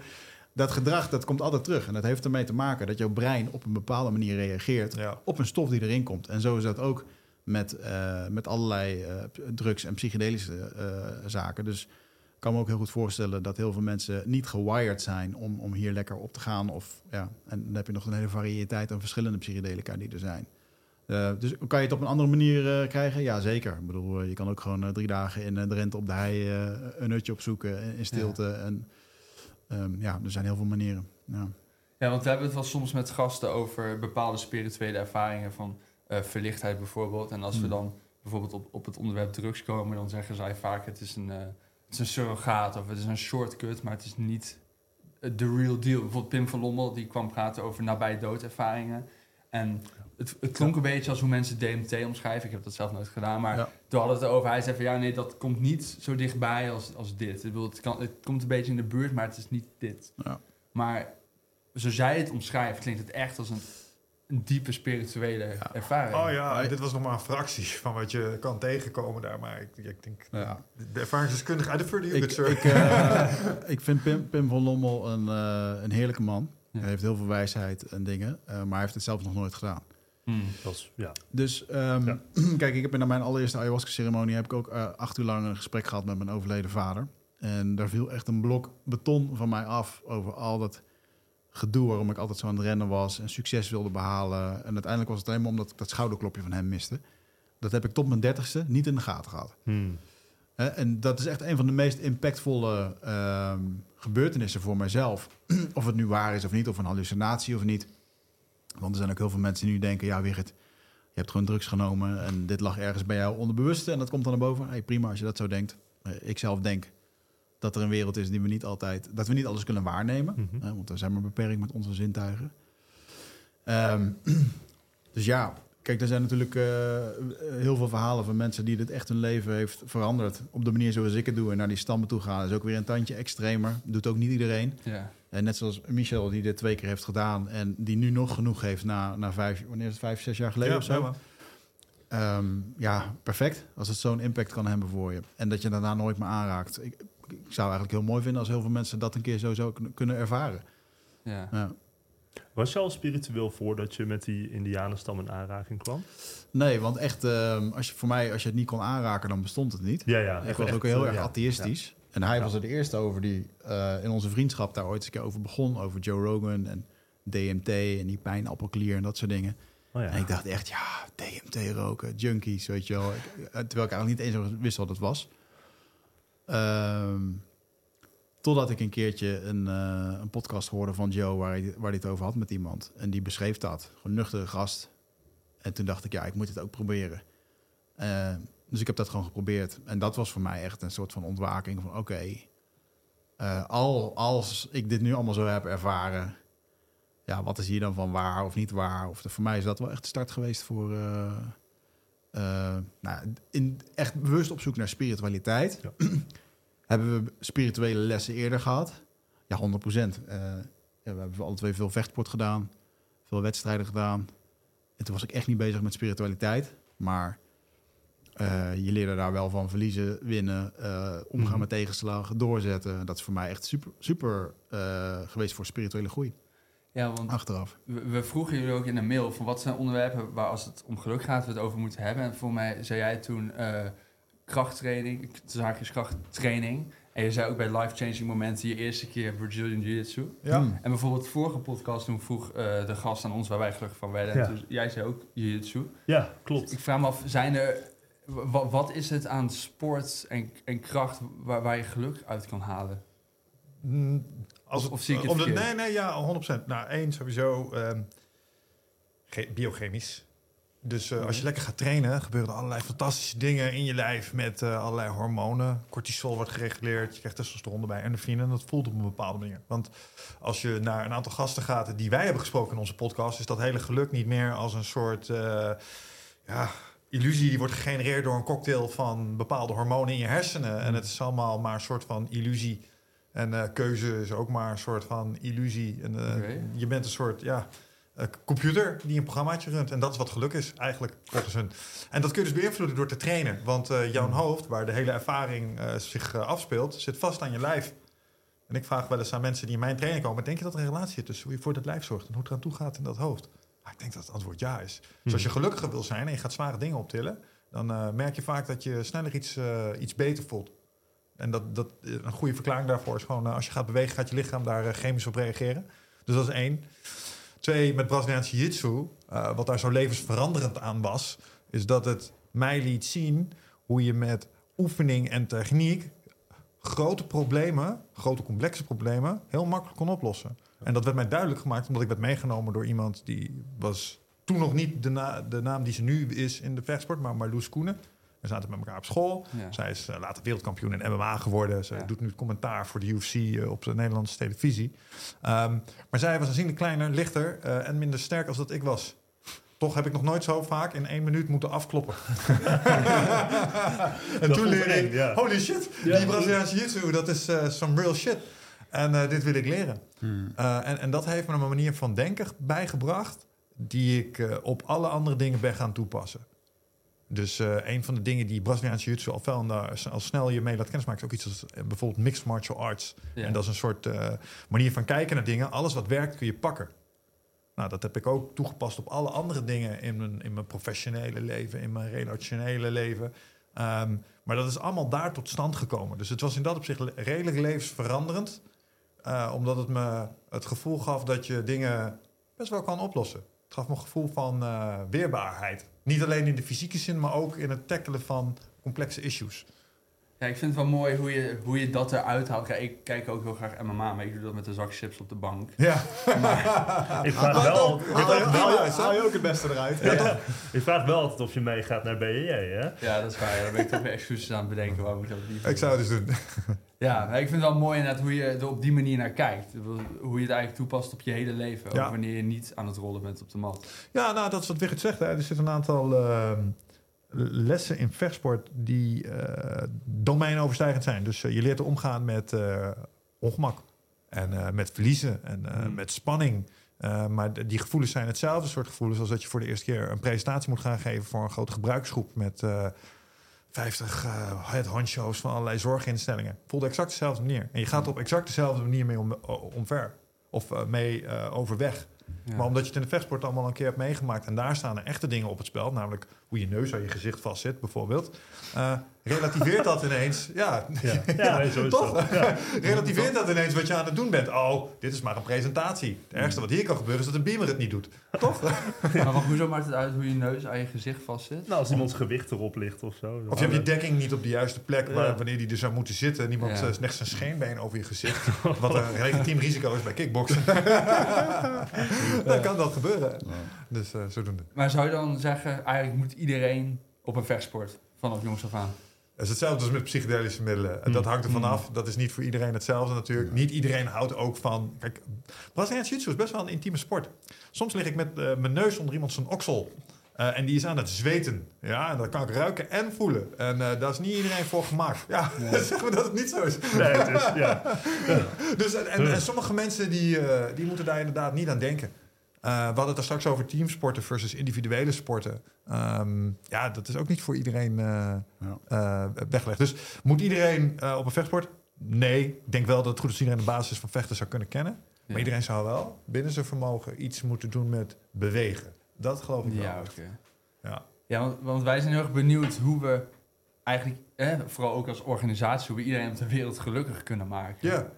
Dat gedrag, dat komt altijd terug. En dat heeft ermee te maken dat jouw brein op een bepaalde manier reageert Ja. op een stof die erin komt. En zo is dat ook met, eh, met allerlei eh, drugs en psychedelische zaken. Dus ik kan me ook heel goed voorstellen dat heel veel mensen niet gewired zijn om, om hier lekker op te gaan. Of, ja, en dan heb je nog een hele variëteit aan verschillende psychedelica die er zijn. Eh, dus kan je het op een andere manier eh, krijgen? Ja, zeker. Ik bedoel, eh, je kan ook gewoon drie dagen in de rente op de hei een hutje opzoeken in, in stilte. En ehm, ja, er zijn heel veel manieren. Ja. Ja, want we hebben het wel soms met gasten over bepaalde spirituele ervaringen van verlichtheid bijvoorbeeld. En als we Hmm. dan bijvoorbeeld op, op het onderwerp drugs komen, dan zeggen zij vaak het is een, het is een surrogaat of het is een shortcut, maar het is niet de real deal. Bijvoorbeeld Pim van Lommel, die kwam praten over nabij doodervaringen. En het, het klonk een beetje als hoe mensen DMT omschrijven. Ik heb dat zelf nooit gedaan, maar Ja. toen hadden we het over. Hij zei van ja, nee, dat komt niet zo dichtbij als, als dit. Ik bedoel, het, kan, het komt een beetje in de buurt, maar het is niet dit. Ja. Maar zoals jij het omschrijft, klinkt het echt als een, een diepe spirituele Ja. ervaring. Oh ja, Maar- dit was nog maar een fractie van wat je kan tegenkomen daar. Maar ik, ik denk, Ja. de ervaringsdeskundige uit de Further Ik, ik, eh, [LAUGHS] ik vind Pim, Pim van Lommel een, eh, een heerlijke man. Ja. Hij heeft heel veel wijsheid en dingen, eh, maar hij heeft het zelf nog nooit gedaan. Hmm. Dat is, ja. Dus ehm, Ja. [CLEARS THROAT] kijk, ik heb in mijn allereerste ayahuasca-ceremonie heb ik ook eh, acht uur lang een gesprek gehad met mijn overleden vader. En daar viel echt een blok beton van mij af over al dat gedoe waarom ik altijd zo aan het rennen was en succes wilde behalen. En uiteindelijk was het alleen maar omdat ik dat schouderklopje van hem miste. Dat heb ik tot mijn dertigste niet in de gaten gehad. Hmm. Hè, en dat is echt een van de meest impactvolle ehm, gebeurtenissen voor mijzelf. [CLEARS THROAT] of het nu waar is of niet, of een hallucinatie of niet. Want er zijn ook heel veel mensen die nu denken... ja, Wigert, je hebt gewoon drugs genomen... en dit lag ergens bij jou onderbewuste en dat komt dan naar boven. Hey, prima als je dat zo denkt. Eh, ik zelf denk dat er een wereld is die we niet altijd... dat we niet alles kunnen waarnemen. Mhm. hè, want we zijn maar beperkt met onze zintuigen. Ehm, [CLEARS THROAT] dus ja, kijk, er zijn natuurlijk eh, heel veel verhalen van mensen die dit echt hun leven heeft veranderd. Op de manier zoals ik het doe en naar die stammen toe gaan. is ook weer een tandje extremer. Doet ook niet iedereen. Ja. En net zoals Michel, die dit twee keer heeft gedaan en die nu nog genoeg heeft na, na vijf, wanneer is het, vijf, zes jaar geleden ja, of zo. ja. Ehm, ja, perfect. Als het zo'n impact kan hebben voor je. En dat je daarna nooit meer aanraakt. Ik, ik zou eigenlijk heel mooi vinden als heel veel mensen dat een keer zo zou kunnen ervaren. Ja. Was je al spiritueel voordat je met die indianenstam in aanraking kwam? Nee, want echt, ehm, als je, voor mij, als je het niet kon aanraken, dan bestond het niet. Ja, ja. ik echt- was ook echt, heel eh, erg ja. atheïstisch. En hij Ja. was er de eerste over die eh, in onze vriendschap daar ooit eens een keer over begon. Over Joe Rogan en DMT en die pijnappelklier en dat soort dingen. Oh, ja. En ik dacht echt, ja, DMT roken, junkies, weet je wel. Ik- eh, terwijl ik eigenlijk niet eens wist wat het was. Ehm, totdat ik een keertje een, eh, een podcast hoorde van Joe waar hij, waar hij het over had met iemand. En die beschreef dat. Gewoon nuchtere gast. En toen dacht ik, ja, ik moet het ook proberen. Eh, dus ik heb dat gewoon geprobeerd. En dat was voor mij echt een soort van ontwaking van, oké... eh, al, als ik dit nu allemaal zo heb ervaren ja, wat is hier dan van waar of niet waar? Of de, voor mij is dat wel echt de start geweest voor. nou, in, echt bewust op zoek naar spiritualiteit. Ja. [CLEARS THROAT] hebben we spirituele lessen eerder gehad? Ja, 100 procent. ja, we hebben alle twee veel vechtsport gedaan, veel wedstrijden gedaan. En toen was ik echt niet bezig met spiritualiteit. Maar eh, je leerde daar wel van verliezen, winnen, eh, omgaan Mhm. met tegenslagen, doorzetten. Dat is voor mij echt super, super eh, geweest voor spirituele groei. ja, want Achteraf. we, vroegen jullie ook in de mail van wat zijn onderwerpen waar als het om geluk gaat we het over moeten hebben. En voor mij zei jij toen eh, krachttraining, zaakjes krachttraining. En je zei ook bij life-changing momenten je eerste keer Brazilian Jiu-Jitsu. Ja. Hmm. En bijvoorbeeld de vorige podcast toen vroeg eh, de gast aan ons waar wij gelukkig van werden. Ja. Toen- jij zei ook Jiu-Jitsu. Ja, klopt. Ik vraag me af, zijn er, wa- wat is het aan sport en, en kracht waar, waar je geluk uit kan halen? Mm, Als Of- het, of zie ik het om de-? Nee, nee, ja, 100%. Nou, één sowieso ehm, ge- biochemisch. Dus eh, als je Mhm. lekker gaat trainen, gebeuren er allerlei fantastische dingen in je lijf met eh, allerlei hormonen. Cortisol wordt gereguleerd, je krijgt testosteron erbij, endorfine. En dat voelt op een bepaalde manier. Want als je naar een aantal gasten gaat die wij hebben gesproken in onze podcast, is dat hele geluk niet meer als een soort eh, ja, illusie die wordt gegenereerd door een cocktail van bepaalde hormonen in je hersenen. En het is allemaal maar een soort van illusie. En keuze is ook maar een soort van illusie. En. Je bent een soort ja, computer die een programmaatje runt. En dat is wat geluk is, eigenlijk, volgens hun. En dat kun je dus beïnvloeden door te trainen. Want eh, jouw hoofd, waar de hele ervaring eh, zich eh, afspeelt, zit vast aan je lijf. En ik vraag wel eens aan mensen die in mijn training komen... denk je dat er een relatie zit tussen hoe je voor dat lijf zorgt... en hoe het eraan toe gaat in dat hoofd? Ah, ik denk dat het antwoord ja is. Dus als je gelukkiger wil zijn en je gaat zware dingen optillen... dan eh, merk je vaak dat je sneller iets, eh, iets beter voelt. En dat, dat, een goede verklaring daarvoor is gewoon... eh, als je gaat bewegen, gaat je lichaam daar eh, chemisch op reageren. Dus dat is één. Twee, met Braziliaans Jiu-Jitsu, eh, wat daar zo levensveranderend aan was... is dat het mij liet zien hoe je met oefening en techniek grote problemen, grote complexe problemen, heel makkelijk kon oplossen. En dat werd mij duidelijk gemaakt omdat ik werd meegenomen door iemand die was toen nog niet de, na- de naam die ze nu is in de vechtsport, maar Marloes Koenen. We zaten met elkaar op school. Ja. Zij is eh, later wereldkampioen in MMA geworden. Ze Ja. doet nu het commentaar voor de UFC eh, op de Nederlandse televisie. Ehm, maar zij was aanzienlijk kleiner, lichter eh, en minder sterk als dat ik was. Toch heb ik nog nooit zo vaak in één minuut moeten afkloppen. [LAUGHS] en Dat toen leerde eng, ik, ja. holy shit, die Braziliaanse jiu-jitsu, dat is some real shit. En dit wil ik leren. Hmm. En, en dat heeft me een manier van denken bijgebracht... die ik op alle andere dingen ben gaan toepassen. Dus eh, een van de dingen die Braziliaanse jiu-jitsu al, en al snel je mee laat kennismaken... is ook iets als eh, bijvoorbeeld mixed martial arts. Ja. En dat is een soort eh, manier van kijken naar dingen. Alles wat werkt kun je pakken. Nou, dat heb ik ook toegepast op alle andere dingen in mijn, in mijn professionele leven, in mijn relationele leven. Ehm, maar dat is allemaal daar tot stand gekomen. Dus het was in dat opzicht redelijk levensveranderend. omdat het me het gevoel gaf dat je dingen best wel kan oplossen. Het gaf me een gevoel van eh, weerbaarheid. Niet alleen in de fysieke zin, maar ook in het tackelen van complexe issues. Ja, ik vind het wel mooi hoe je, hoe je dat eruit haalt. Kijk, ik kijk ook heel graag MMA, maar ik doe dat met een zak chips op de bank. Ja, [LAUGHS] Ik vraag wel, ik Haal je- vraag haal je- wel, Haal je ook het beste eruit. ja, ik vraag wel altijd of je meegaat naar BJJ, hè? Ja, dat is waar. Ja, Dan ben ik toch weer excuses aan het bedenken waarom ik dat niet ik zou het dus doen. Ja, ik vind het wel mooi inderdaad hoe je er op die manier naar kijkt. Hoe je het eigenlijk toepast op je hele leven. Ja. Ook wanneer je niet aan het rollen bent op de mat. Ja, nou, dat is wat Wigert zegt. Hè. Er zitten een aantal ehm, lessen in vechtsport die eh domeinoverstijgend zijn. Dus eh, je leert omgaan met eh, ongemak en met verliezen en eh, Mm. met spanning. Maar die gevoelens zijn hetzelfde soort gevoelens als dat je voor de eerste keer een presentatie moet gaan geven voor een grote gebruiksgroep met 50 eh head van allerlei zorginstellingen. Voelt exact dezelfde manier. En je gaat op exact dezelfde manier mee om, omver. Of eh, mee eh, overweg. Ja. Maar omdat je het in de vechtsport allemaal een keer hebt meegemaakt... en daar staan er echte dingen op het spel... namelijk hoe je neus aan je gezicht vastzit, bijvoorbeeld... eh, relativeert dat ineens... Ja, Ja, [LAUGHS] ja nee, zo is toch? dat. Ja. [LAUGHS] relativeert dat ineens wat je aan het doen bent. Oh, dit is maar een presentatie. Het ergste wat hier kan gebeuren is dat een beamer het niet doet. Toch? [LAUGHS] Maar wacht, hoezo maakt het uit hoe je neus aan je gezicht vastzit? Nou, als iemands gewicht erop ligt of zo. Of je hebt je dekking niet op de juiste plek... Waar, Ja. wanneer die er zou moeten zitten. Niemand Ja. eh, legt zijn scheenbeen over je gezicht. wat een legitiem risico is bij kickboksen. [LAUGHS] Dan kan dat gebeuren. Dus eh, zodoende. Maar zou je dan zeggen, eigenlijk moet iedereen op een vechtsport vanaf jongs af aan? Het is hetzelfde als met psychedelische middelen. En Mm. Dat hangt ervan Mm. af. Dat is niet voor iedereen hetzelfde natuurlijk. Niet iedereen houdt ook van... Kijk, Braziliaans jiu-jitsu is best wel een intieme sport. Soms lig ik met eh, mijn neus onder iemand zijn oksel. Eh, en die is aan het zweten. Ja, en dat kan ik ruiken en voelen. En eh, daar is niet iedereen voor gemaakt. Ja, [LAUGHS] zeg maar dat het niet zo is. Nee, het is, ja. [LAUGHS] Dus, en, en, en sommige mensen die, eh, die moeten daar inderdaad niet aan denken. Eh, we hadden het er straks over teamsporten versus individuele sporten. Ehm, ja, dat is ook niet voor iedereen eh, Ja. eh, weggelegd. Dus moet iedereen op een vechtsport? Nee, ik denk wel dat het goed is dat iedereen de basis van vechten zou kunnen kennen. Maar iedereen zou wel binnen zijn vermogen iets moeten doen met bewegen. Dat geloof ik wel. Ja. Ja. Ja, want, want wij zijn heel erg benieuwd hoe we eigenlijk, eh, vooral ook als organisatie, hoe we iedereen op de wereld gelukkig kunnen maken. Ja.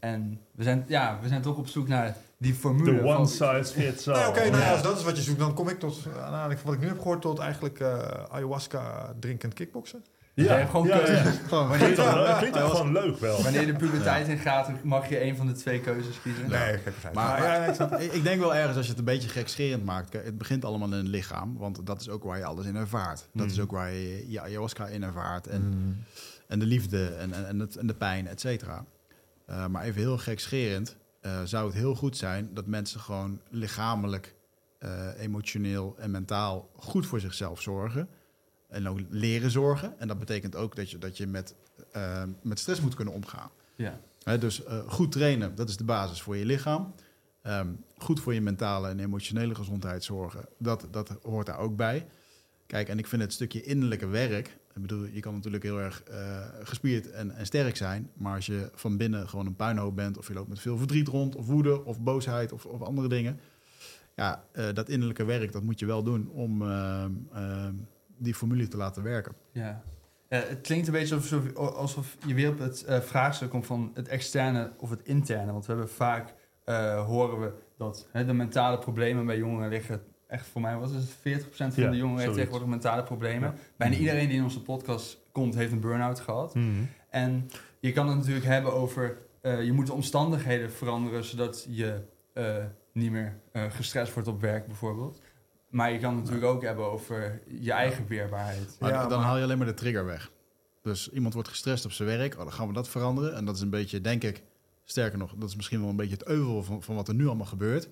En we zijn, ja, we zijn toch op zoek naar die formule. De one van- size fits all. Nou, Oké, nou ja, Ja. als dat is wat je zoekt, dan kom ik tot, aan aanleiding van wat ik nu heb gehoord, tot eigenlijk eh, ayahuasca drinkend kickboksen. Hebt gewoon keuze. Gewoon, Klinkt gewoon leuk wel. Wanneer de puberteit in gaat, mag je een van de twee keuzes kiezen. Nee, gek feit. Maar- Maar, ja, nee, ik ik, denk wel ergens als je het een beetje gekscherend maakt. Het begint allemaal in het lichaam, want dat is ook waar je alles in ervaart. Dat Mm. is ook waar je je ayahuasca in ervaart. En, Mm. en de liefde en, en, en, het, en de pijn, et cetera. Eh, maar even heel gekscherend eh, zou het heel goed zijn dat mensen gewoon lichamelijk, eh, emotioneel en mentaal goed voor zichzelf zorgen. En ook leren zorgen. En dat betekent ook dat je, dat je met, eh, met stress moet kunnen omgaan. Ja. Dus goed trainen, dat is de basis voor je lichaam. Ehm, goed voor je mentale en emotionele gezondheid zorgen, dat, dat hoort daar ook bij. Kijk, en ik vind het stukje innerlijke werk. Bedoel, je kan natuurlijk heel erg eh, gespierd en, en sterk zijn. Maar als je van binnen gewoon een puinhoop bent, of je loopt met veel verdriet rond, of woede, of boosheid, of, of andere dingen. Ja, eh, dat innerlijke werk, dat moet je wel doen om ehm, die formule te laten werken. Ja. Het klinkt een beetje alsof, alsof je weer op het eh, vraagstuk komt van het externe of het interne. Want we hebben vaak, eh, horen we dat hè, de mentale problemen bij jongeren liggen. Echt voor mij was het 40% van Ja, de jongeren heeft tegenwoordig mentale problemen. Bijna iedereen die in onze podcast komt heeft een burn-out gehad. Mhm. En je kan het natuurlijk hebben over... eh, je moet de omstandigheden veranderen... zodat je eh, niet meer eh, gestrest wordt op werk bijvoorbeeld. Maar je kan het natuurlijk ook hebben over je eigen weerbaarheid. Maar Ja, dan maar- haal je alleen maar de trigger weg. Dus iemand wordt gestrest op zijn werk, oh, dan gaan we dat veranderen. En dat is een beetje, denk ik, sterker nog, dat is misschien wel een beetje het euvel van, van wat er nu allemaal gebeurt.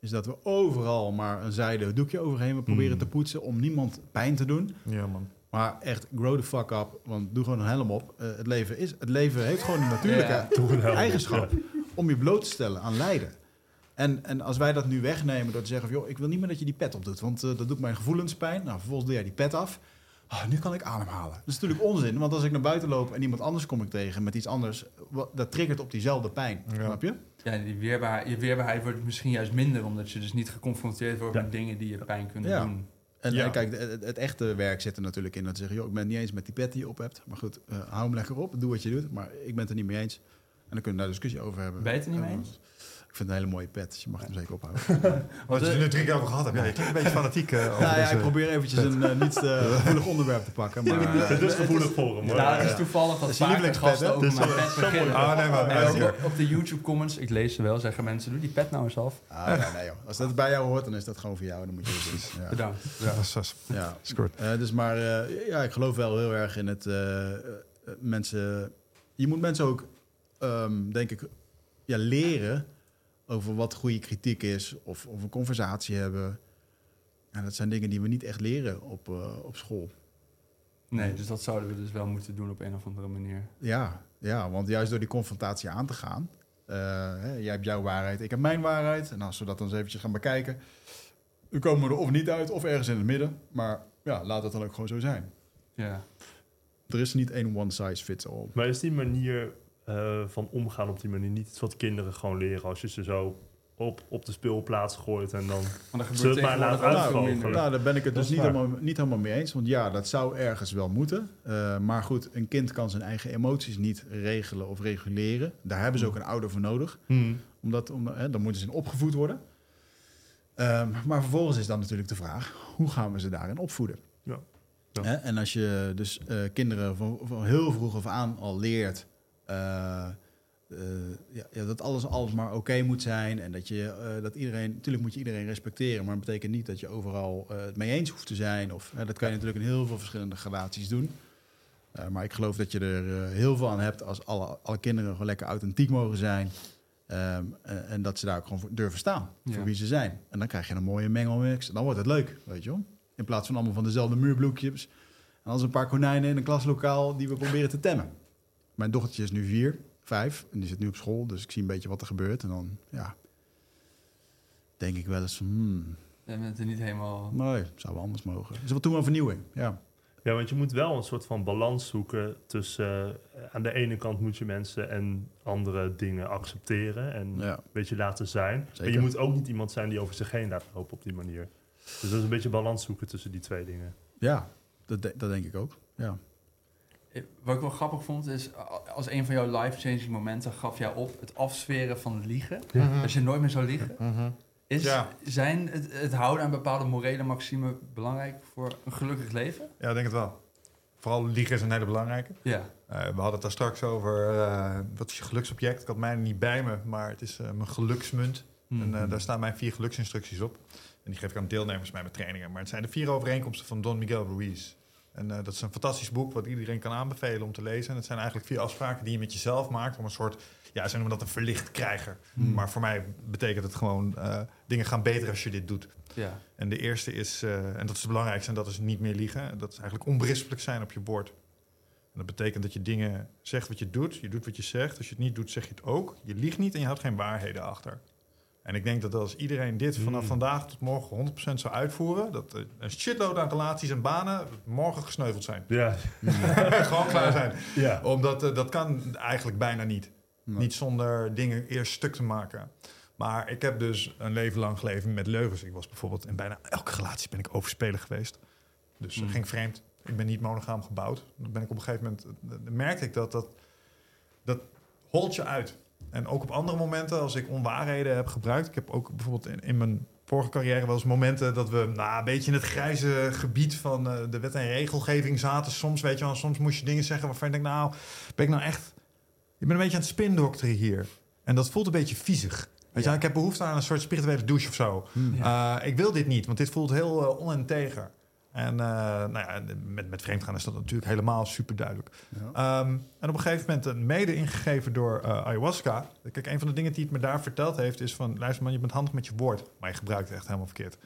Is dat we overal maar een zijde doekje overheen we proberen Hmm. te poetsen om niemand pijn te doen. Ja, man. Maar echt, grow the fuck up, want doe gewoon een helm op. Eh, het, leven is, het leven heeft gewoon een natuurlijke Ja. Op, eigenschap ja. om je bloot te stellen aan lijden. En, en als wij dat nu wegnemen door te zeggen... Van, joh, ik wil niet meer dat je die pet opdoet, want eh, dat doet mijn gevoelens pijn. Nou, vervolgens doe jij die pet af. Ah, nu kan ik ademhalen. Dat is natuurlijk onzin, want als ik naar buiten loop... en iemand anders kom ik tegen met iets anders... dat triggert op diezelfde pijn, Ja. snap je? Ja, die weerbaarheid, je weerbaarheid wordt misschien juist minder... omdat je dus niet geconfronteerd wordt Ja. met dingen die je pijn kunnen Ja. doen. En, Ja. en kijk, het, het echte werk zit er natuurlijk in dat ze zeggen... joh, ik ben het niet eens met die pet die je op hebt. Maar goed, eh, hou hem lekker op, doe wat je doet. Maar ik ben het er niet mee eens. En dan kunnen we daar discussie over hebben. Ben je het er niet mee En, eens? Ik vind het een hele mooie pet, dus je mag hem zeker ophouden. [LAUGHS] Wat je er nu drie keer over gehad hebt. Ja, je klinkt een beetje fanatiek eh, over Nou ja, deze- ik probeer eventjes een eh, niet eh, [LAUGHS] gevoelig onderwerp te pakken. Maar, Ja, Het is gevoelig voor hem, hoor. Nou, het is ja. toevallig Dat vaker lievelingspet, gasten over Dus, mijn pet beginnen. Ah, nee, maar... En ja, ook op de YouTube comments, ik lees ze wel, zeggen mensen, doe die pet nou eens af. ah, nee, nee, joh. Als dat bij jou hoort, dan is dat gewoon voor jou. Dan moet je het doen. [LAUGHS] Ja. Bedankt. Ja, Ja. dus maar eh, ja, ik geloof wel heel erg in het mensen. Je moet mensen ook, ehm, denk ik, ja, leren over wat goede kritiek is of, of een conversatie hebben. En dat zijn dingen die we niet echt leren op, eh, op school. Nee, dus dat zouden we dus wel moeten doen op een of andere manier. Ja, ja, want juist door die confrontatie aan te gaan. eh, hè, jij hebt jouw waarheid, ik heb mijn waarheid. En als we dat dan eens eventjes gaan bekijken, dan komen we er of niet uit of ergens in het midden. Maar ja, laat het dan ook gewoon zo zijn. Ja. Er is niet één one size fits all. Maar is die manier eh, van omgaan op die manier niet iets wat kinderen gewoon leren als je ze zo op, op de speelplaats gooit en dan... Maar we het maar uitvogelen? Nou, daar ben ik het Dat dus niet helemaal, niet helemaal mee eens. Want ja, dat zou ergens wel moeten. Eh, maar goed, een kind kan zijn eigen emoties niet regelen of reguleren. Daar hebben ze ook een ouder voor nodig. Omdat, om, hè, dan moeten ze in opgevoed worden. Ehm, maar vervolgens is dan natuurlijk de vraag, hoe gaan we ze daarin opvoeden? Ja. En als je dus eh, kinderen van, van heel vroeg af aan al leert... eh, eh, ja, ja, dat alles, alles maar oké moet zijn en dat je eh, dat iedereen, natuurlijk moet je iedereen respecteren, maar dat betekent niet dat je overal het mee eens hoeft te zijn. Of, dat kan je natuurlijk in heel veel verschillende gradaties doen. Maar ik geloof dat je er heel veel aan hebt als alle, alle kinderen gewoon lekker authentiek mogen zijn. Ehm, en, en dat ze daar ook gewoon voor durven staan, Ja. voor wie ze zijn. En dan krijg je een mooie mengelmix. Dan wordt het leuk, weet je wel. In plaats van allemaal van dezelfde muurbloekjes. En als een paar konijnen in een klaslokaal die we proberen te temmen. Mijn dochtertje is nu vier, vijf. En die zit nu op school, dus ik zie een beetje wat er gebeurt. En dan, ja, denk ik wel eens van... Hmm, Je bent er niet helemaal... nee, zou wel anders mogen. Is wat toen wel vernieuwing, ja. Ja, want je moet wel een soort van balans zoeken tussen... eh, aan de ene kant moet je mensen en andere dingen accepteren en ja. een beetje laten zijn. Maar je moet ook niet iemand zijn die over zich heen laat lopen op die manier. Dus dat is een beetje balans zoeken tussen die twee dingen. Ja, dat, de- dat denk ik ook, ja. Eh, Wat ik wel grappig vond is, als een van jouw life-changing momenten gaf jij op het afsferen van liegen. Mhm. Dat je nooit meer zou liegen. Mhm. Is, Ja. Zijn het, het houden aan bepaalde morele maximen belangrijk voor een gelukkig leven? Ja, ik denk het wel. Vooral liegen is een hele belangrijke. Ja. Eh, we hadden het daar straks over, eh, wat is je geluksobject? Ik had mij niet bij me, maar het is eh, mijn geluksmunt. Mhm. En eh, daar staan mijn vier geluksinstructies op. En die geef ik aan deelnemers bij mijn trainingen. Maar het zijn de vier overeenkomsten van Don Miguel Ruiz. En eh, dat is een fantastisch boek wat iedereen kan aanbevelen om te lezen. En het zijn eigenlijk vier afspraken die je met jezelf maakt om een soort, ja, ze noemen dat een verlicht krijger. Hmm. Maar voor mij betekent het gewoon, eh, dingen gaan beter als je dit doet. ja. En de eerste is, eh, en dat is het belangrijkste, en dat is niet meer liegen. Dat is eigenlijk onberispelijk zijn op je woord. En dat betekent dat je dingen zegt wat je doet. Je doet wat je zegt. Als je het niet doet, zeg je het ook. Je liegt niet en je houdt geen waarheden achter. En ik denk dat als iedereen dit vanaf Mm. vandaag tot morgen 100% zou uitvoeren... dat een shitload aan relaties en banen morgen gesneuveld zijn. Ja, [LAUGHS] Gewoon klaar zijn. ja. Omdat eh, dat kan eigenlijk bijna niet. Nee. Niet zonder dingen eerst stuk te maken. Maar ik heb dus een leven lang geleefd met leugens. Ik was bijvoorbeeld in bijna elke relatie ben ik overspeler geweest. Dus Mm. ik ging vreemd. Ik ben niet monogaam gebouwd. Dan ben ik op een gegeven moment eh, dan merkte ik dat dat dat holt je uit. En ook op andere momenten, als ik onwaarheden heb gebruikt. Ik heb ook bijvoorbeeld in, in mijn vorige carrière wel eens momenten dat we nou, een beetje in het grijze gebied van eh, de wet en regelgeving zaten. Soms weet je wel, soms moest je dingen zeggen waarvan je denkt, nou, ben ik nou echt je bent een beetje aan het spindokteren hier. En dat voelt een beetje viezig. Weet je, ik heb behoefte aan een soort spirituele douche of zo. Ja. Uh, ik wil dit niet, want dit voelt heel uh, oninteger. En uh, nou ja, met, met vreemdgaan is dat natuurlijk helemaal super duidelijk. Ja. Um, en op een gegeven moment, uh, mede ingegeven door uh, ayahuasca. Kijk, een van de dingen die het me daar verteld heeft, is van: luister man, je bent handig met je woord, maar je gebruikt het echt helemaal verkeerd.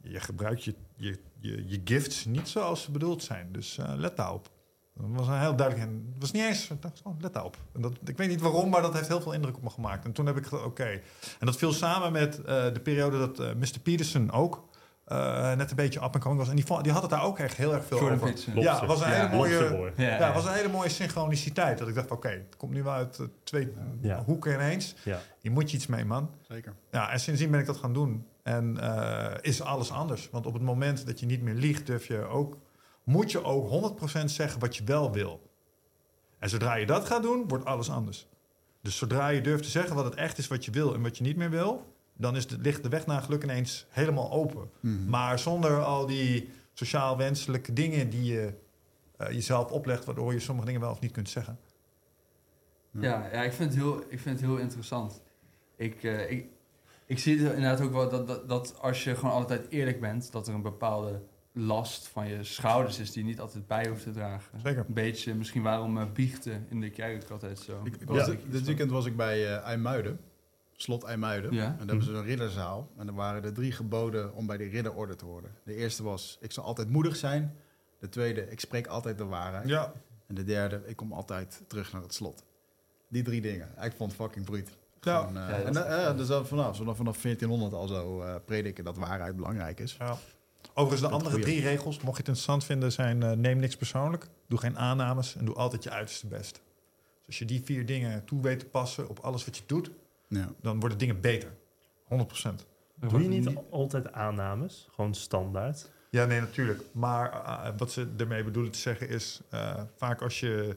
Je gebruikt je, je, je, je gifts niet zoals ze bedoeld zijn. Dus uh, let daarop. Dat was een heel duidelijk. Het was niet eens. Dacht, oh, let daarop. En dat, ik weet niet waarom, maar dat heeft heel veel indruk op me gemaakt. En toen heb ik oké. Okay. En dat viel samen met de periode dat Mr. Peterson ook uh, net een beetje up en coming was. En die, die had het daar ook echt heel erg veel Jordan over. Ja, het was een Ja. hele mooie. Ja. Was een hele mooie synchroniciteit. Dat ik dacht, oké, het komt nu wel uit uh, twee Ja. hoeken ineens. Ja. Je moet je iets mee, man. Zeker. Ja, en sindsdien ben ik dat gaan doen. En uh, is alles anders. Want op het moment dat je niet meer liegt, durf je ook, moet je ook 100% zeggen wat je wel wil. En zodra je dat gaat doen, wordt alles anders. Dus zodra je durft te zeggen wat het echt is wat je wil en wat je niet meer wil, dan is de, ligt de weg naar geluk ineens helemaal open. Mhm. Maar zonder al die sociaal wenselijke dingen die je uh, jezelf oplegt, waardoor je sommige dingen wel of niet kunt zeggen. Ja, ja ik, vind het heel, ik vind het heel interessant. Ik, uh, ik, ik zie het inderdaad ook wel dat, dat, dat als je gewoon altijd eerlijk bent, dat er een bepaalde last van je schouders is die je niet altijd bij hoeft te dragen. Zeker. Een beetje misschien waarom uh, biechten in de kerk altijd zo. Ik, ik was Ja. dit, dit weekend was ik bij uh, IJmuiden, slot IJmuiden. Ja. En daar hebben ze een ridderzaal. En er waren er drie geboden om bij de ridderorde te horen. De eerste was, ik zal altijd moedig zijn. De tweede, ik spreek altijd de waarheid. Ja, En de derde, ik kom altijd terug naar het slot. Die drie dingen. Ik vond het fucking bruut. Ja. Gewoon, uh, Ja, dat en, is uh, dus dat vanaf, vanaf, vanaf 1400 al zo uh, prediken dat waarheid belangrijk is. Ja. Overigens, de Dat andere drie regels, mocht je het interessant vinden, zijn uh, neem niks persoonlijk, doe geen aannames en doe altijd je uiterste best. Dus als je die vier dingen toe weet te passen op alles wat je doet, Ja. dan worden dingen beter. 100%. Doe je niet altijd aannames? Gewoon standaard? Ja, nee, natuurlijk. Maar uh, wat ze ermee bedoelen te zeggen is, uh, vaak als je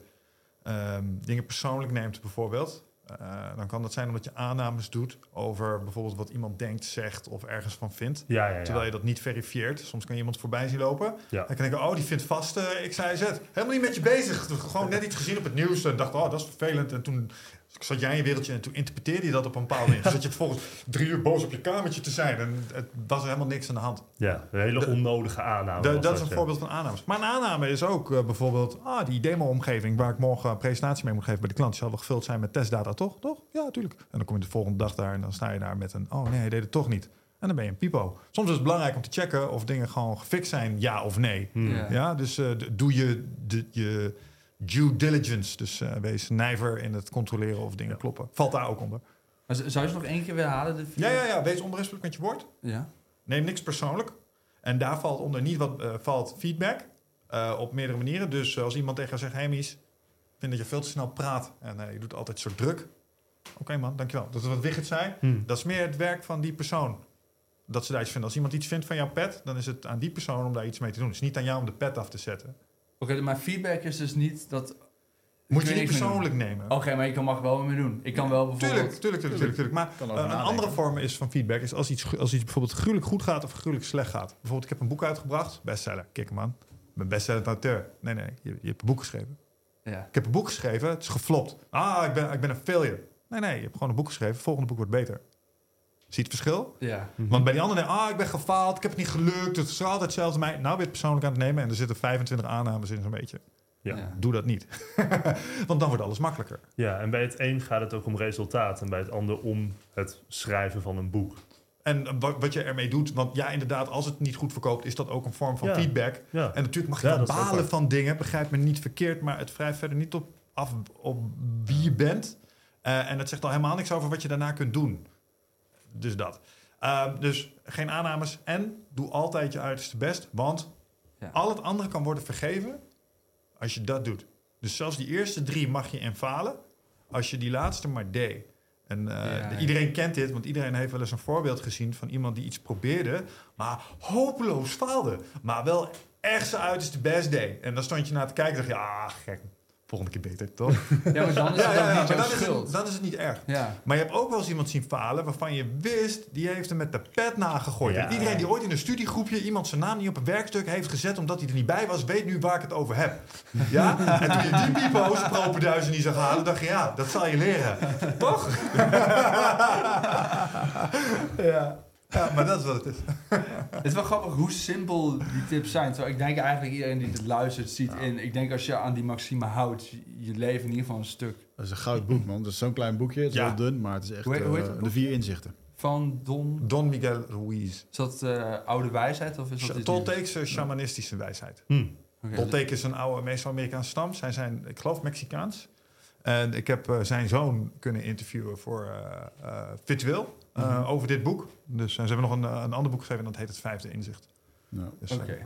um, dingen persoonlijk neemt bijvoorbeeld, uh, dan kan dat zijn omdat je aannames doet over bijvoorbeeld wat iemand denkt, zegt of ergens van vindt. Ja, ja, ja. Terwijl je dat niet verifieert. Soms kan je iemand voorbij zien lopen. Ja. Dan kan ik denken, oh, die vindt vast uh, X, Y, Z. Helemaal niet met je bezig. Gewoon net iets gezien op het nieuws en dacht, oh, dat is vervelend. En toen zat jij in je wereldje en toen interpreteerde je dat op een bepaalde manier. Dus dat je vervolgens drie uur boos op je kamertje te zijn. En het was er helemaal niks aan de hand. Ja, een hele De- onnodige aanname. De- dat is een ja. voorbeeld van aannames. Maar een aanname is ook uh, bijvoorbeeld... Ah, die demo-omgeving waar ik morgen een presentatie mee moet geven bij de klant... zal wel gevuld zijn met testdata, toch? Toch? Ja, natuurlijk. En dan kom je de volgende dag daar en dan sta je daar met een... Oh nee, hij deed het toch niet. En dan ben je een pipo. Soms is het belangrijk om te checken of dingen gewoon gefixt zijn, ja of nee. Hmm. Ja. Ja, dus uh, d- doe je de, je due diligence. Dus uh, wees nijver in het controleren of dingen Ja. kloppen. Valt daar ook onder. Maar zou je ze nog één keer willen halen? De? Ja, ja, ja. Wees onberispelijk met je woord. ja. Neem niks persoonlijk. En daar valt onder niet wat uh, valt feedback uh, op meerdere manieren. Dus uh, als iemand tegen jou zegt: Hey Mies, ik vind dat je veel te snel praat en uh, je doet altijd zo druk. Oké okay, man, dankjewel. Dat is wat Wigert zei. Hmm. Dat is meer het werk van die persoon. Dat ze daar iets vinden. Als iemand iets vindt van jouw pet, dan is het aan die persoon om daar iets mee te doen. Het is niet aan jou om de pet af te zetten. Oké, maar feedback is dus niet dat... Moet je niet persoonlijk nemen. Oké, okay, maar ik mag wel mee doen. Ik kan wel bijvoorbeeld... Tuurlijk, tuurlijk, tuurlijk, tuurlijk, tuurlijk. Maar uh, een andere vorm is van feedback is als iets, als iets bijvoorbeeld gruwelijk goed gaat of gruwelijk slecht gaat. Bijvoorbeeld, ik heb een boek uitgebracht, bestseller. Kijk man, ik ben bestseller auteur. Nee, nee, je, je hebt een boek geschreven. Ja. Ik heb een boek geschreven, het is geflopt. Ah, ik ben, ik ben een failure. Nee, nee, je hebt gewoon een boek geschreven, het volgende boek wordt beter. Zie je het verschil? Ja. Want bij die anderen, ah, ik ben gefaald, ik heb het niet gelukt, het is altijd hetzelfde. Mij. Nou, ben je het persoonlijk aan het nemen en er zitten 25 aannames in zo'n beetje. Ja. Ja. Doe dat niet. [LAUGHS] Want dan wordt alles makkelijker. ja, en bij het een gaat het ook om resultaat en bij het ander om het schrijven van een boek. En wat, wat je ermee doet, want ja, inderdaad, als het niet goed verkoopt, is dat ook een vorm van Ja. feedback. Ja, En natuurlijk mag je Ja, wel balen van dingen, begrijp me niet verkeerd, maar het wrijft verder niet op, af op wie je bent. Eh, en het zegt al helemaal niks over wat je daarna kunt doen. Dus dat. Uh, dus geen aannames en doe altijd je uiterste best, want Ja. al het andere kan worden vergeven als je dat doet. Dus zelfs die eerste drie mag je infalen als je die laatste maar deed. En uh, Ja, ja. iedereen kent dit, want iedereen heeft wel eens een voorbeeld gezien van iemand die iets probeerde, maar hopeloos faalde. Maar wel echt zijn uiterste best deed. En dan stond je naar te kijken en dacht je, ah, gek. Volgende keer beter, toch? [LAUGHS] Ja, maar dan is het maar dan is, het, dan is het niet erg. Ja. Maar je hebt ook wel eens iemand zien falen waarvan je wist, die heeft hem met de pet nagegooid. En iedereen die ooit in een studiegroepje iemand zijn naam niet op een werkstuk heeft gezet omdat hij er niet bij was, weet nu waar ik het over heb. Ja? [LAUGHS] En toen je die pipo's propenduizen niet zag halen, dacht je, ja, dat zal je leren. [LAUGHS] Toch? ja. Ja, maar dat is wat het is. [LAUGHS] Het is wel grappig hoe simpel die tips zijn. Terwijl ik denk eigenlijk iedereen die dit luistert ziet in. Ik denk als je aan die maxime houdt, je- leven in ieder geval een stuk. Dat is een goud boek, man. Dat is zo'n klein boekje. Het is Ja. wel dun, maar het is echt Hoe heet- hoe heet eh, het de vier inzichten. Van Don. Don Miguel Ruiz. Is dat eh, oude wijsheid of is dat iets Tolteekse shamanistische wijsheid. Hm. Oké, Tolteek is een oude Meso-Amerikaanse stam. Zij zijn, ik geloof, Mexicaans. En ik heb eh, zijn zoon kunnen interviewen voor eh, eh, Mhm. over dit boek. Dus eh, ze hebben nog een, eh, een ander boek geschreven en dat heet Het Vijfde Inzicht. Ja. Dus, Oké.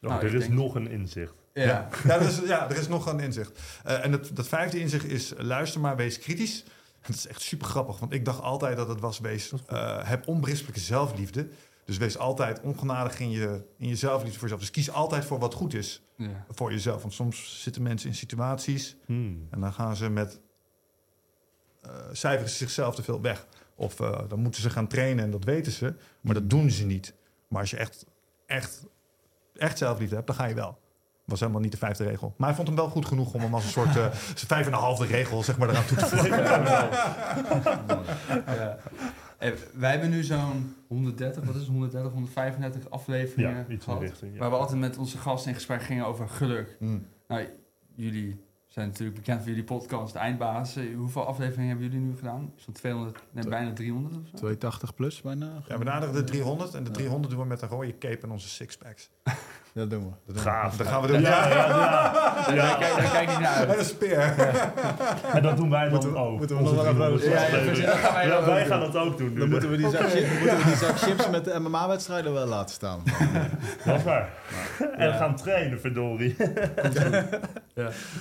Nou, er is denk- nog een inzicht. Ja. Ja, ja, er is, ja, er is nog een inzicht. Eh, en het, dat vijfde inzicht is luister maar, wees kritisch. [LAUGHS] Dat is echt super grappig, want ik dacht altijd dat het was wees, eh, heb onberispelijke zelfliefde. Dus wees altijd ongenadig in je, in je zelfliefde voor jezelf. Dus kies altijd voor wat goed is Ja. voor jezelf. Want soms zitten mensen in situaties Hm. en dan gaan ze met eh cijferen ze zichzelf te veel weg. Of eh, dan moeten ze gaan trainen en dat weten ze, maar dat doen ze niet. Maar als je echt, echt, echt zelfliefde hebt, dan ga je wel. Was helemaal niet de vijfde regel. Maar hij vond hem wel goed genoeg om hem als een soort eh, zijn vijf en een halve regel zeg maar, eraan toe te [LAUGHS] voegen. Ja. Hey, wij hebben nu zo'n 130, wat is het, 130, 135 afleveringen Ja, iets in gehad. die richting. Ja. Waar we altijd met onze gasten in gesprek gingen over geluk. Mm. Nou, jullie zijn natuurlijk bekend voor jullie podcast, de Eindbaas. Hoeveel afleveringen hebben jullie nu gedaan? Zo'n 200, nee, bijna 300 of zo? 280 plus bijna. Ja, we naderen de 300 en de 300 doen we met een rode cape en onze sixpacks. [LAUGHS] Dat doen we. Dat doen we. Gaaf. Dat gaan we doen. Ja, ja, ja. [LAUGHS] Kijk, daar kijk ik niet naar En uit. een speer. En dat doen wij dan Moeten we- ook. moeten we nog wel even- 300 Ja, ja, afleveringen. precies, dat gaan wij Ja, ook wij doen. gaan dat ook doen. nu. Dan moeten we die zak, chi- moeten we die zak chips met de MMA-wedstrijden wel laten staan. [LAUGHS] Dat is waar. En gaan trainen, verdorie.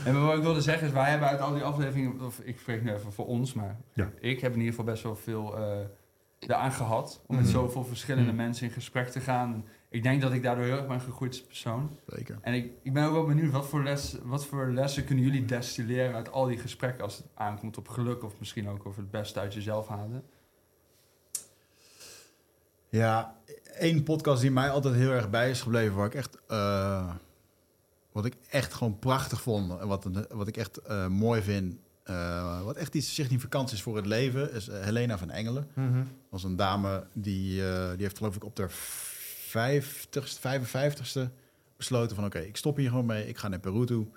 En wat ik wilde zeggen is, wij hebben uit al die afleveringen, of ik spreek nu even voor ons, maar Ja. ik heb in ieder geval best wel veel eh eraan gehad om met Mhm. zoveel verschillende Mhm. mensen in gesprek te gaan. Ik denk dat ik daardoor heel erg ben gegroeid als persoon. Zeker. En ik, ik ben ook wel benieuwd, wat voor, les, wat voor lessen kunnen jullie destilleren uit al die gesprekken als het aankomt op geluk of misschien ook over het beste uit jezelf halen? Ja, één podcast die mij altijd heel erg bij is gebleven, waar ik echt, eh, wat ik echt gewoon prachtig vond en wat, wat ik echt eh, mooi vind, eh, wat echt iets significants is voor het leven, is Helena van Engelen. Mhm. Dat was een dame die, eh, die heeft geloof ik op de 50ste, 55ste besloten van oké, ik stop hier gewoon mee, ik ga naar Peru toe,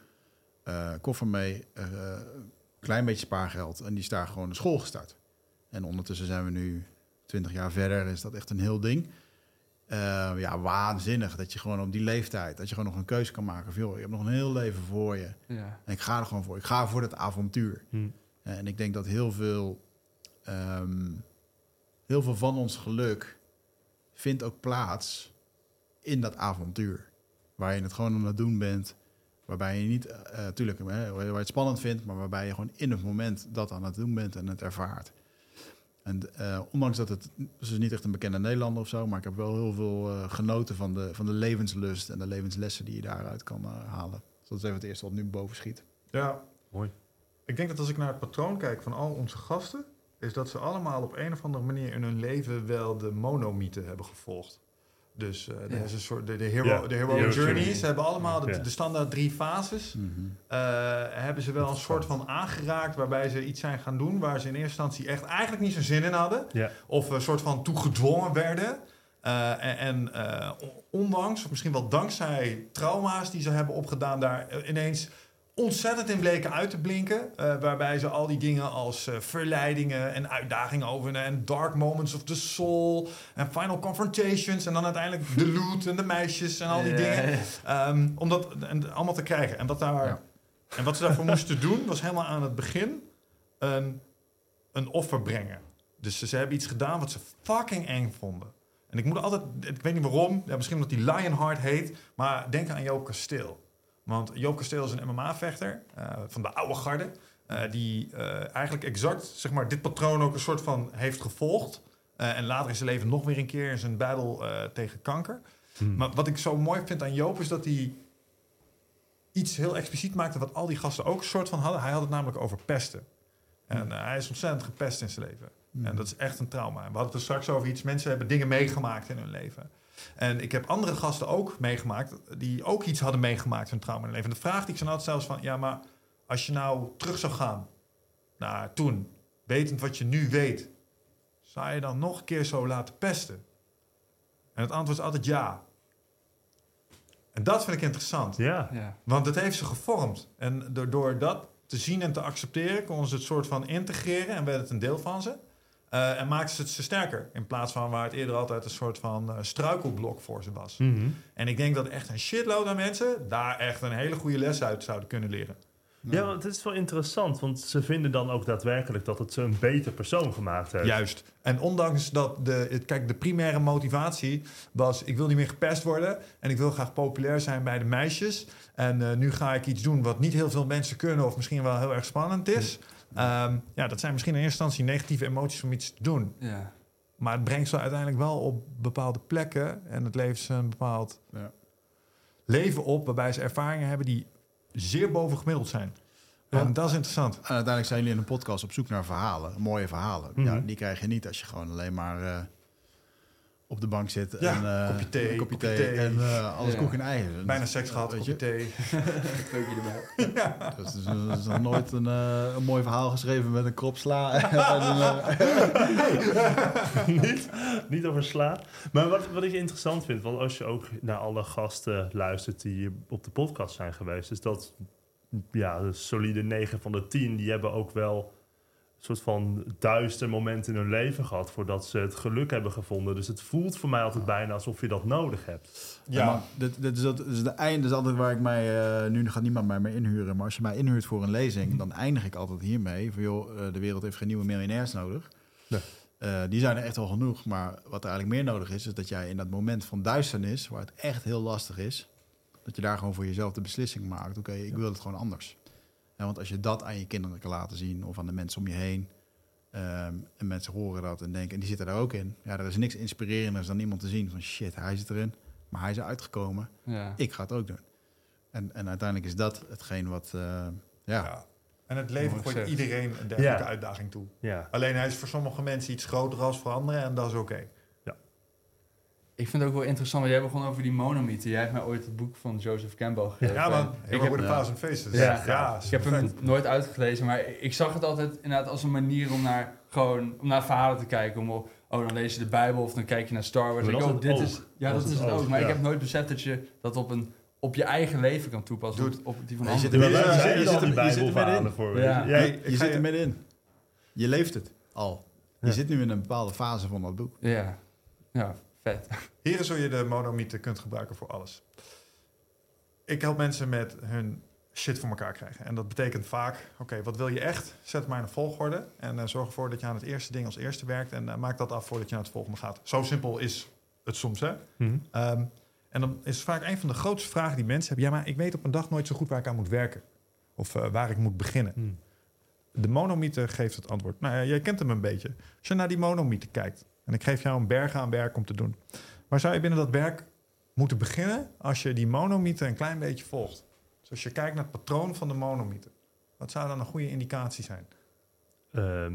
eh, koffer mee, eh, klein beetje spaargeld en die is daar gewoon een school gestart. En ondertussen zijn we nu 20 jaar verder, is dat echt een heel ding. Ja, waanzinnig dat je gewoon op die leeftijd, dat je gewoon nog een keuze kan maken. Van, joh, je hebt nog een heel leven voor je. Ja. En ik ga er gewoon voor. Ik ga voor dat avontuur. Hm. En ik denk dat heel veel, ehm, heel veel van ons geluk vindt ook plaats in dat avontuur. Waar je het gewoon aan het doen bent. Waarbij je niet, eh tuurlijk, hè, waar je het spannend vindt, maar waarbij je gewoon in het moment dat aan het doen bent en het ervaart. En eh, ondanks dat het, ze is niet echt een bekende Nederlander of zo, maar ik heb wel heel veel eh, genoten van de, van de levenslust en de levenslessen die je daaruit kan eh, halen. Dus dat is even het eerste wat nu boven schiet. Ja. Mooi. Ik denk dat als ik naar het patroon kijk van al onze gasten, is dat ze allemaal op een of andere manier in hun leven wel de monomythe hebben gevolgd. Dus Ja. is een soort de, de hero, Ja, de hero hero journey. journey. Ze hebben allemaal de, Ja. de standaard drie fases. eh, hebben ze wel een soort van aangeraakt waarbij ze iets zijn gaan doen waar ze in eerste instantie echt eigenlijk niet zo'n zin in hadden. Ja. Of een soort van toegedwongen werden. Eh, en en eh, on- ondanks, of misschien wel dankzij trauma's die ze hebben opgedaan, daar ineens ontzettend in bleken uit te blinken. eh, waarbij ze al die dingen als eh, verleidingen en uitdagingen over en dark moments of the soul en final confrontations en dan uiteindelijk [LAUGHS] de loot en de meisjes en al die dingen. Ehm, om dat en, allemaal te krijgen. En, dat daar, Ja. en wat ze daarvoor moesten doen, was helemaal aan het begin een, een offer brengen. Dus ze, ze hebben iets gedaan wat ze fucking eng vonden. En ik moet altijd, ik weet niet waarom, ja, misschien omdat die Lionheart heet, maar denk aan Joop Kasteel. Want Joop Kasteel is een MMA-vechter eh, van de oude garde. eh, die eh, eigenlijk exact zeg maar, dit patroon ook een soort van heeft gevolgd. En later in zijn leven nog weer een keer in zijn battle tegen kanker. Hm. Maar wat ik zo mooi vind aan Joop is dat hij iets heel expliciet maakte wat al die gasten ook een soort van hadden. Hij had het namelijk over pesten. En eh, hij is ontzettend gepest in zijn leven. Hmm. En dat is echt een trauma. En we hadden het er straks over iets. Mensen hebben dingen meegemaakt in hun leven. En ik heb andere gasten ook meegemaakt... die ook iets hadden meegemaakt in hun trauma in hun leven. En de vraag die ik ze altijd stel is van... ja, maar als je nou terug zou gaan naar toen... wetend wat je nu weet... zou je dan nog een keer zo laten pesten? En het antwoord is altijd ja. En dat vind ik interessant. Ja. Ja. Want het heeft ze gevormd. En door, door dat te zien en te accepteren, konden ze het soort van integreren en werd het een deel van ze. Eh, en maakten ze het ze sterker. In plaats van waar het eerder altijd een soort van eh, struikelblok voor ze was. Mhm. En ik denk dat echt een shitload aan mensen daar echt een hele goede les uit zouden kunnen leren. Ja, want het is wel interessant, want ze vinden dan ook daadwerkelijk dat het ze een beter persoon gemaakt heeft. Juist. En ondanks dat de, het- kijk, de primaire motivatie was: ik wil niet meer gepest worden en ik wil graag populair zijn bij de meisjes. En eh, nu ga ik iets doen wat niet heel veel mensen kunnen of misschien wel heel erg spannend is. Ehm, ja, dat zijn misschien in eerste instantie negatieve emoties om iets te doen. Ja. Maar het brengt ze uiteindelijk wel op bepaalde plekken en het levert ze een bepaald Ja. leven op waarbij ze ervaringen hebben die zeer bovengemiddeld zijn. Ja. En dat is interessant. En uiteindelijk zijn jullie in een podcast op zoek naar verhalen, mooie verhalen. Mhm. Ja, die krijg je niet als je gewoon alleen maar eh, op de bank zit. Ja, en, eh, kopje thee, een kopje kopje thee, thee. en eh, alles Ja. koek en eieren. Bijna seks gehad, Weet kopje je? thee. [LAUGHS] Erbij. [LAUGHS] Dus is, er is nog nooit een, eh, een mooi verhaal geschreven met een krop sla. [LAUGHS] en een, eh, niet, niet over sla. Maar wat, wat ik interessant vind, want als je ook naar alle gasten luistert die op de podcast zijn geweest, is dat ja, de solide 9 van de 10, die hebben ook wel soort van duister moment in hun leven gehad voordat ze het geluk hebben gevonden. Dus het voelt voor mij altijd bijna alsof je dat nodig hebt. Ja, maar dit, dit is, dat, dit is de einde, is altijd waar ik mij, eh, nu gaat niemand mij meer inhuren, maar als je mij inhuurt voor een lezing, dan eindig ik altijd hiermee. Van joh, eh, de wereld heeft geen nieuwe miljonairs nodig. Nee. Eh, die zijn er echt wel genoeg, maar wat er eigenlijk meer nodig is, is dat jij in dat moment van duisternis, waar het echt heel lastig is, dat je daar gewoon voor jezelf de beslissing maakt. Oké, ik wil het gewoon anders. Ja, want als je dat aan je kinderen kan laten zien of aan de mensen om je heen, ehm, en mensen horen dat en denken, en die zitten daar ook in. Ja, er is niks inspirerenders dan iemand te zien van shit, hij zit erin, maar hij is uitgekomen Ja. ik ga het ook doen. En, en uiteindelijk is dat hetgeen wat, eh, ja, Ja. En het leven gooit iedereen een dergelijke Ja. uitdaging toe. Ja, Alleen hij is voor sommige mensen iets groter als voor anderen en dat is oké. Ik vind het ook wel interessant, want jij begon over die monomythe. Jij hebt mij ooit het boek van Joseph Campbell gegeven. Ja, man. Ik heb, de ja. Paas en Feesten. Ja, ja, ik heb hem nooit uitgelezen, maar ik zag het altijd inderdaad als een manier om naar, gewoon, om naar verhalen te kijken. Om, op- oh, dan lees je de Bijbel of dan kijk je naar Star Wars. Ik, dat oh, is dit het is, ook. ja, Dat dat, is het ook. Maar ik heb nooit beseft dat je dat op, een, op je eigen leven kan toepassen. Doe Op, op die van Je zit er wel- je die je zit er bijbelverhalen middenin. voor. Ja. Je zit er je- middenin. Je leeft het al. Je zit nu in een bepaalde fase van dat boek. Ja, ja vet. Hier is hoe je de monomythe kunt gebruiken voor alles. Ik help mensen met hun shit voor elkaar krijgen. En dat betekent vaak, oké, wat wil je echt? Zet maar in een volgorde. En eh, zorg ervoor dat je aan het eerste ding als eerste werkt. En eh, maak dat af voordat je naar het volgende gaat. Zo simpel is het soms, hè? Mhm. Ehm, en dan is vaak een van de grootste vragen die mensen hebben... ja, maar ik weet op een dag nooit zo goed waar ik aan moet werken. Of eh, waar ik moet beginnen. Mhm. De monomythe geeft het antwoord. Nou ja, jij kent hem een beetje. Als je naar die monomythe kijkt... en ik geef jou een berg aan werk om te doen... waar zou je binnen dat werk moeten beginnen... als je die monomythe een klein beetje volgt? Dus als je kijkt naar het patroon van de monomythe... wat zou dan een goede indicatie zijn? Ehm,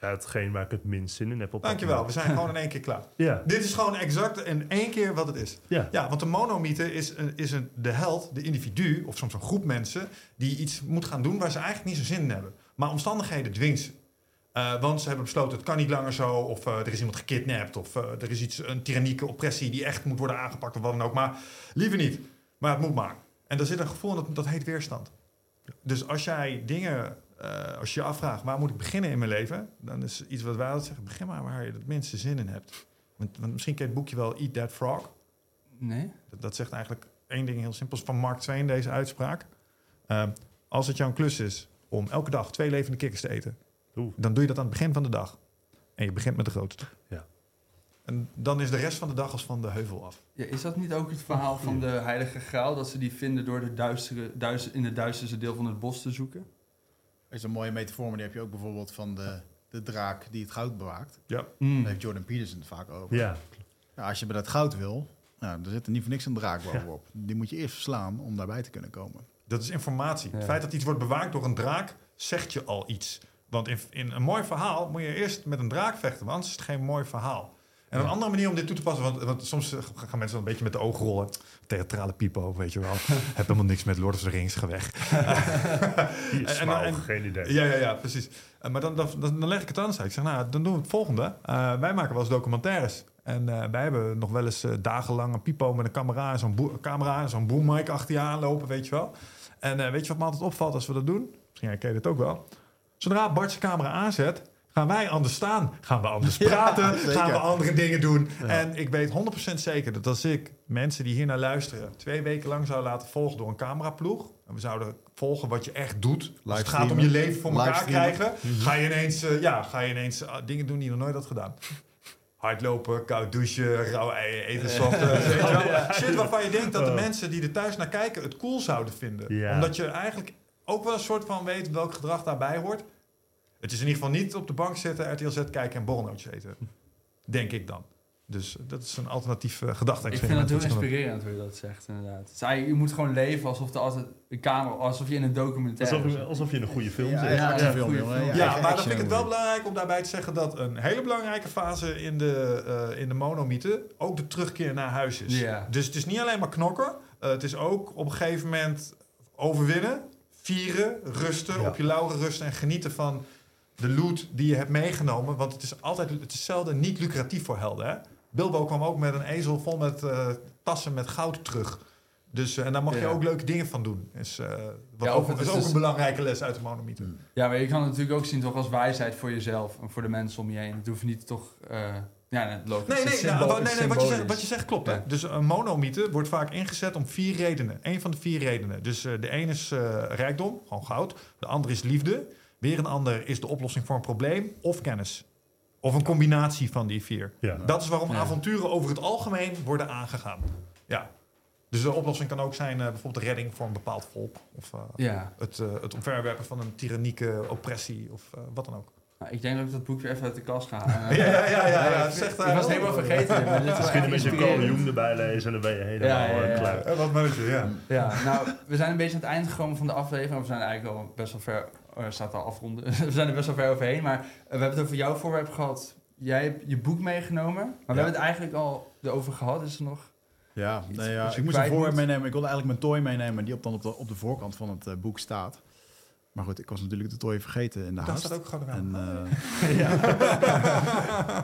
ja, hetgeen waar ik het minst zin in heb op Dankjewel, we zijn gewoon [LAUGHS] in één keer klaar. Ja, Dit is gewoon exact in één keer wat het is. ja. Ja, want de monomythe is, een, is een, de held, de individu, of soms een groep mensen, die iets moet gaan doen waar ze eigenlijk niet zo zin in hebben. Maar omstandigheden dwingt ze. Eh, want ze hebben besloten, het kan niet langer zo, of eh, er is iemand gekidnapt, of eh, er is iets, een tyrannieke oppressie die echt moet worden aangepakt, of wat dan ook. Maar liever niet. Maar het moet maar. En er zit een gevoel, dat, dat heet weerstand. Dus als jij dingen, als je je afvraagt, waar moet ik beginnen in mijn leven? Dan is iets wat wij altijd zeggen, begin maar waar je het minste zin in hebt. Want, want misschien ken je het boekje wel Eat That Frog. Nee? Dat, dat zegt eigenlijk één ding heel simpels van Mark Twain, deze uitspraak. Ehm, als het jouw klus is om elke dag twee levende kikkers te eten, Oeh. dan doe je dat aan het begin van de dag. En je begint met de grootste. Ja. En dan is de rest van de dag als van de heuvel af. Ja, is dat niet ook het verhaal van de Heilige Graal? Dat ze die vinden door de duistere, duister, in het duisterste deel van het bos te zoeken? Dat is een mooie metafoor, maar die heb je ook bijvoorbeeld van de, de draak die het goud bewaakt. Ja. Mm. Daar heeft Jordan Peterson het vaak over. Ja, Ja, als je bij dat goud wil, Nou, er zit er niet voor niks een draak bovenop. Die moet je eerst verslaan om daarbij te kunnen komen. Dat is informatie. Ja. Het feit dat iets wordt bewaakt door een draak, zegt je al iets. Want in, in een mooi verhaal moet je eerst met een draak vechten, want anders is het geen mooi verhaal. En een andere manier om dit toe te passen, want, want soms gaan mensen een beetje met de ogen rollen. Theatrale pipo, weet je wel. [LAUGHS] Heb helemaal niks met Lord of the Rings, ga weg. Hier, En- en- geen idee. Ja, ja, ja, precies. Eh, maar dan, dan, dan, leg ik het anders uit. Ik zeg, nou, dan doen we het volgende. Eh, wij maken wel eens documentaires. En eh, wij hebben nog wel eens dagenlang een pipo met een camera en zo'n camera en zo'n boommic achter je aanlopen, weet je wel. En weet je wat me altijd opvalt als we dat doen? Misschien herken je dit ook wel. Zodra Bart zijn camera aanzet, gaan wij anders staan. Gaan we anders [LAUGHS] praten, gaan we andere dingen doen. Ja. En ik weet 100% zeker dat als ik mensen die hier naar luisteren... twee weken lang zou laten volgen door een cameraploeg... en we zouden volgen wat je echt doet... als het gaat om je leven voor elkaar krijgen... ga je ineens, eh, ja, ga je ineens eh, dingen doen die je nog nooit had gedaan. Hardlopen, koud douchen, rauwe eieren eten, soms, eh. [LAUGHS] Shit waarvan je denkt dat de mensen die er thuis naar kijken... het cool zouden vinden. Ja. Omdat je eigenlijk ook wel een soort van weet welk gedrag daarbij hoort. Het is in ieder geval niet op de bank zitten, RTL Z kijken en borrelnootjes eten. Denk ik dan. Dus dat is een alternatief uh, gedachte. Ik vind het heel inspirerend hoe je dat zegt, inderdaad. Het is eigenlijk- je moet gewoon leven alsof er altijd een camera, alsof je in een documentaire Alsof, je- zit. alsof je in een goede film Ja, zit. ja, Ja, film. Ja, eigen maar dan vind ik het wel belangrijk om daarbij te zeggen dat een hele belangrijke fase in de, eh in de monomythe ook de terugkeer naar huis is. Ja. Dus het is niet alleen maar knokken. eh, het is ook op een gegeven moment overwinnen, vieren, rusten, Ja. op je lauren rusten en genieten van de loot die je hebt meegenomen. Want het is altijd het is zelden niet lucratief voor helden. Hè? Bilbo kwam ook met een ezel vol met eh, tassen met goud terug. Dus, eh, en daar mag je ook leuke dingen van doen. Is, eh, wat Ja, ook, is is ook dus- een belangrijke les uit de monomythe. Ja, maar je kan het natuurlijk ook zien toch als wijsheid voor jezelf en voor de mensen om je heen. Het hoeft niet toch... ja, nee, logisch. Nee, is nou, nee, nee is wat, je zegt, wat je zegt klopt. Hè? Dus een monomythe wordt vaak ingezet om vier redenen. Eén van de vier redenen. Dus de ene is rijkdom, gewoon goud. De andere is liefde. Weer een ander is de oplossing voor een probleem of kennis. Of een combinatie van die vier. Ja. Dat is waarom Ja. avonturen over het algemeen worden aangegaan. Ja. Dus de oplossing kan ook zijn eh, bijvoorbeeld de redding voor een bepaald volk. Of eh, Ja, het, eh, het omverwerpen van een tyrannieke oppressie of eh, wat dan ook. nou, ik denk dat ik dat boek weer even uit de kast ga. [LAUGHS] Ja, ja, ja. ja, ja. ik, ik was helemaal vergeten. maar dit Misschien een beetje erbij lezen en dan ben je helemaal Ja, ja, ja. klaar. Wat manager, ja. Ja, nou, we zijn een beetje aan het eind gekomen van de aflevering. We zijn eigenlijk al best wel ver, oh, er staat al afronden. [LAUGHS] we zijn er best wel ver overheen. Maar we hebben het over jouw voorwerp gehad. Jij hebt je boek meegenomen. Maar we hebben het eigenlijk al erover gehad. Is er nog... Ja, nee, ja. ik moest een voorwerp moet. meenemen. Ik wilde eigenlijk mijn toy meenemen die op, dan op, de, op de voorkant van het eh, boek staat. Maar goed, ik was natuurlijk de toy vergeten in de Dat haast. staat ook gewoon eraan. En, ja. [LAUGHS] eh,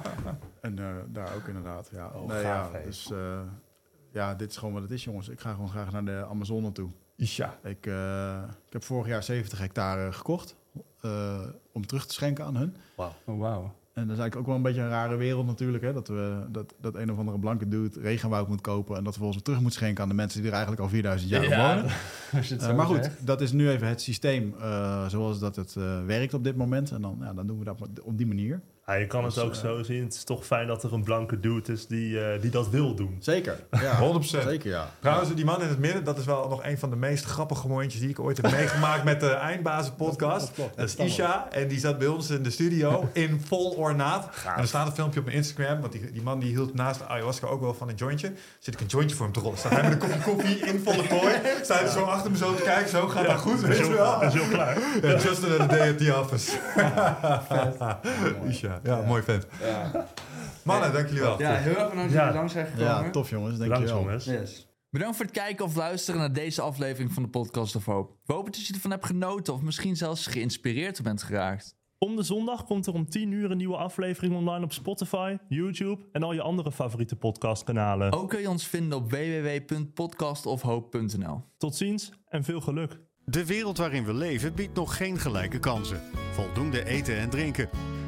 [LAUGHS] en eh, daar ook inderdaad. Ja. Oh, nee, gaaf, ja, dus eh, ja, dit is gewoon wat het is, jongens. Ik ga gewoon graag naar de Amazone toe. Isha. Ik, eh, ik heb vorig jaar 70 hectare gekocht eh, om terug te schenken aan hun. Oh, wauw. En dat is eigenlijk ook wel een beetje een rare wereld natuurlijk. Hè? Dat, we, dat, dat een of andere blanke dude regenwoud moet kopen... en dat vervolgens weer terug moet schenken aan de mensen die er eigenlijk al 4000 jaar wonen. [LAUGHS] Eh, maar goed, zegt. dat is nu even het systeem eh, zoals dat het eh, werkt op dit moment. En dan, ja, dan doen we dat op die manier. Ja, je kan het ook eh, zo zien. Het is toch fijn dat er een blanke dude is die, eh, die dat wil doen. Zeker. [LAUGHS] Ja, 100%. Zeker, ja. Trouwens, die man in het midden, dat is wel nog een van de meest grappige momentjes die ik ooit heb meegemaakt met de Eindbazen podcast. Dat Dat is dat is Isha en die zat bij ons in de studio in vol ornaat. En er staat een filmpje op mijn Instagram, want die, die man die hield naast de ayahuasca ook wel van een jointje. Zit ik een jointje voor hem te rollen. Staat hij met een kopje koffie in volle kooi. Staat hij zo achter me zo te kijken, zo gaat dat goed, weet is je heel, wel. is heel klaar. Ja, just another day at the office. [LAUGHS] [LAUGHS] Isha, ja, mooi vent. Ja. Mannen, dank jullie wel. ja, heel erg bedankt dat jullie langs zijn gekomen. Ja, tof jongens. Jongens. Yes. Bedankt voor het kijken of luisteren naar deze aflevering van de Podcast of Hope. We hopen dat je ervan hebt genoten of misschien zelfs geïnspireerd bent geraakt. Om de zondag komt er om 10 uur een nieuwe aflevering online op Spotify, YouTube en al je andere favoriete podcastkanalen. Ook kun je ons vinden op www.podcastofhope.nl. Tot ziens en veel geluk. De wereld waarin we leven biedt nog geen gelijke kansen. Voldoende eten en drinken.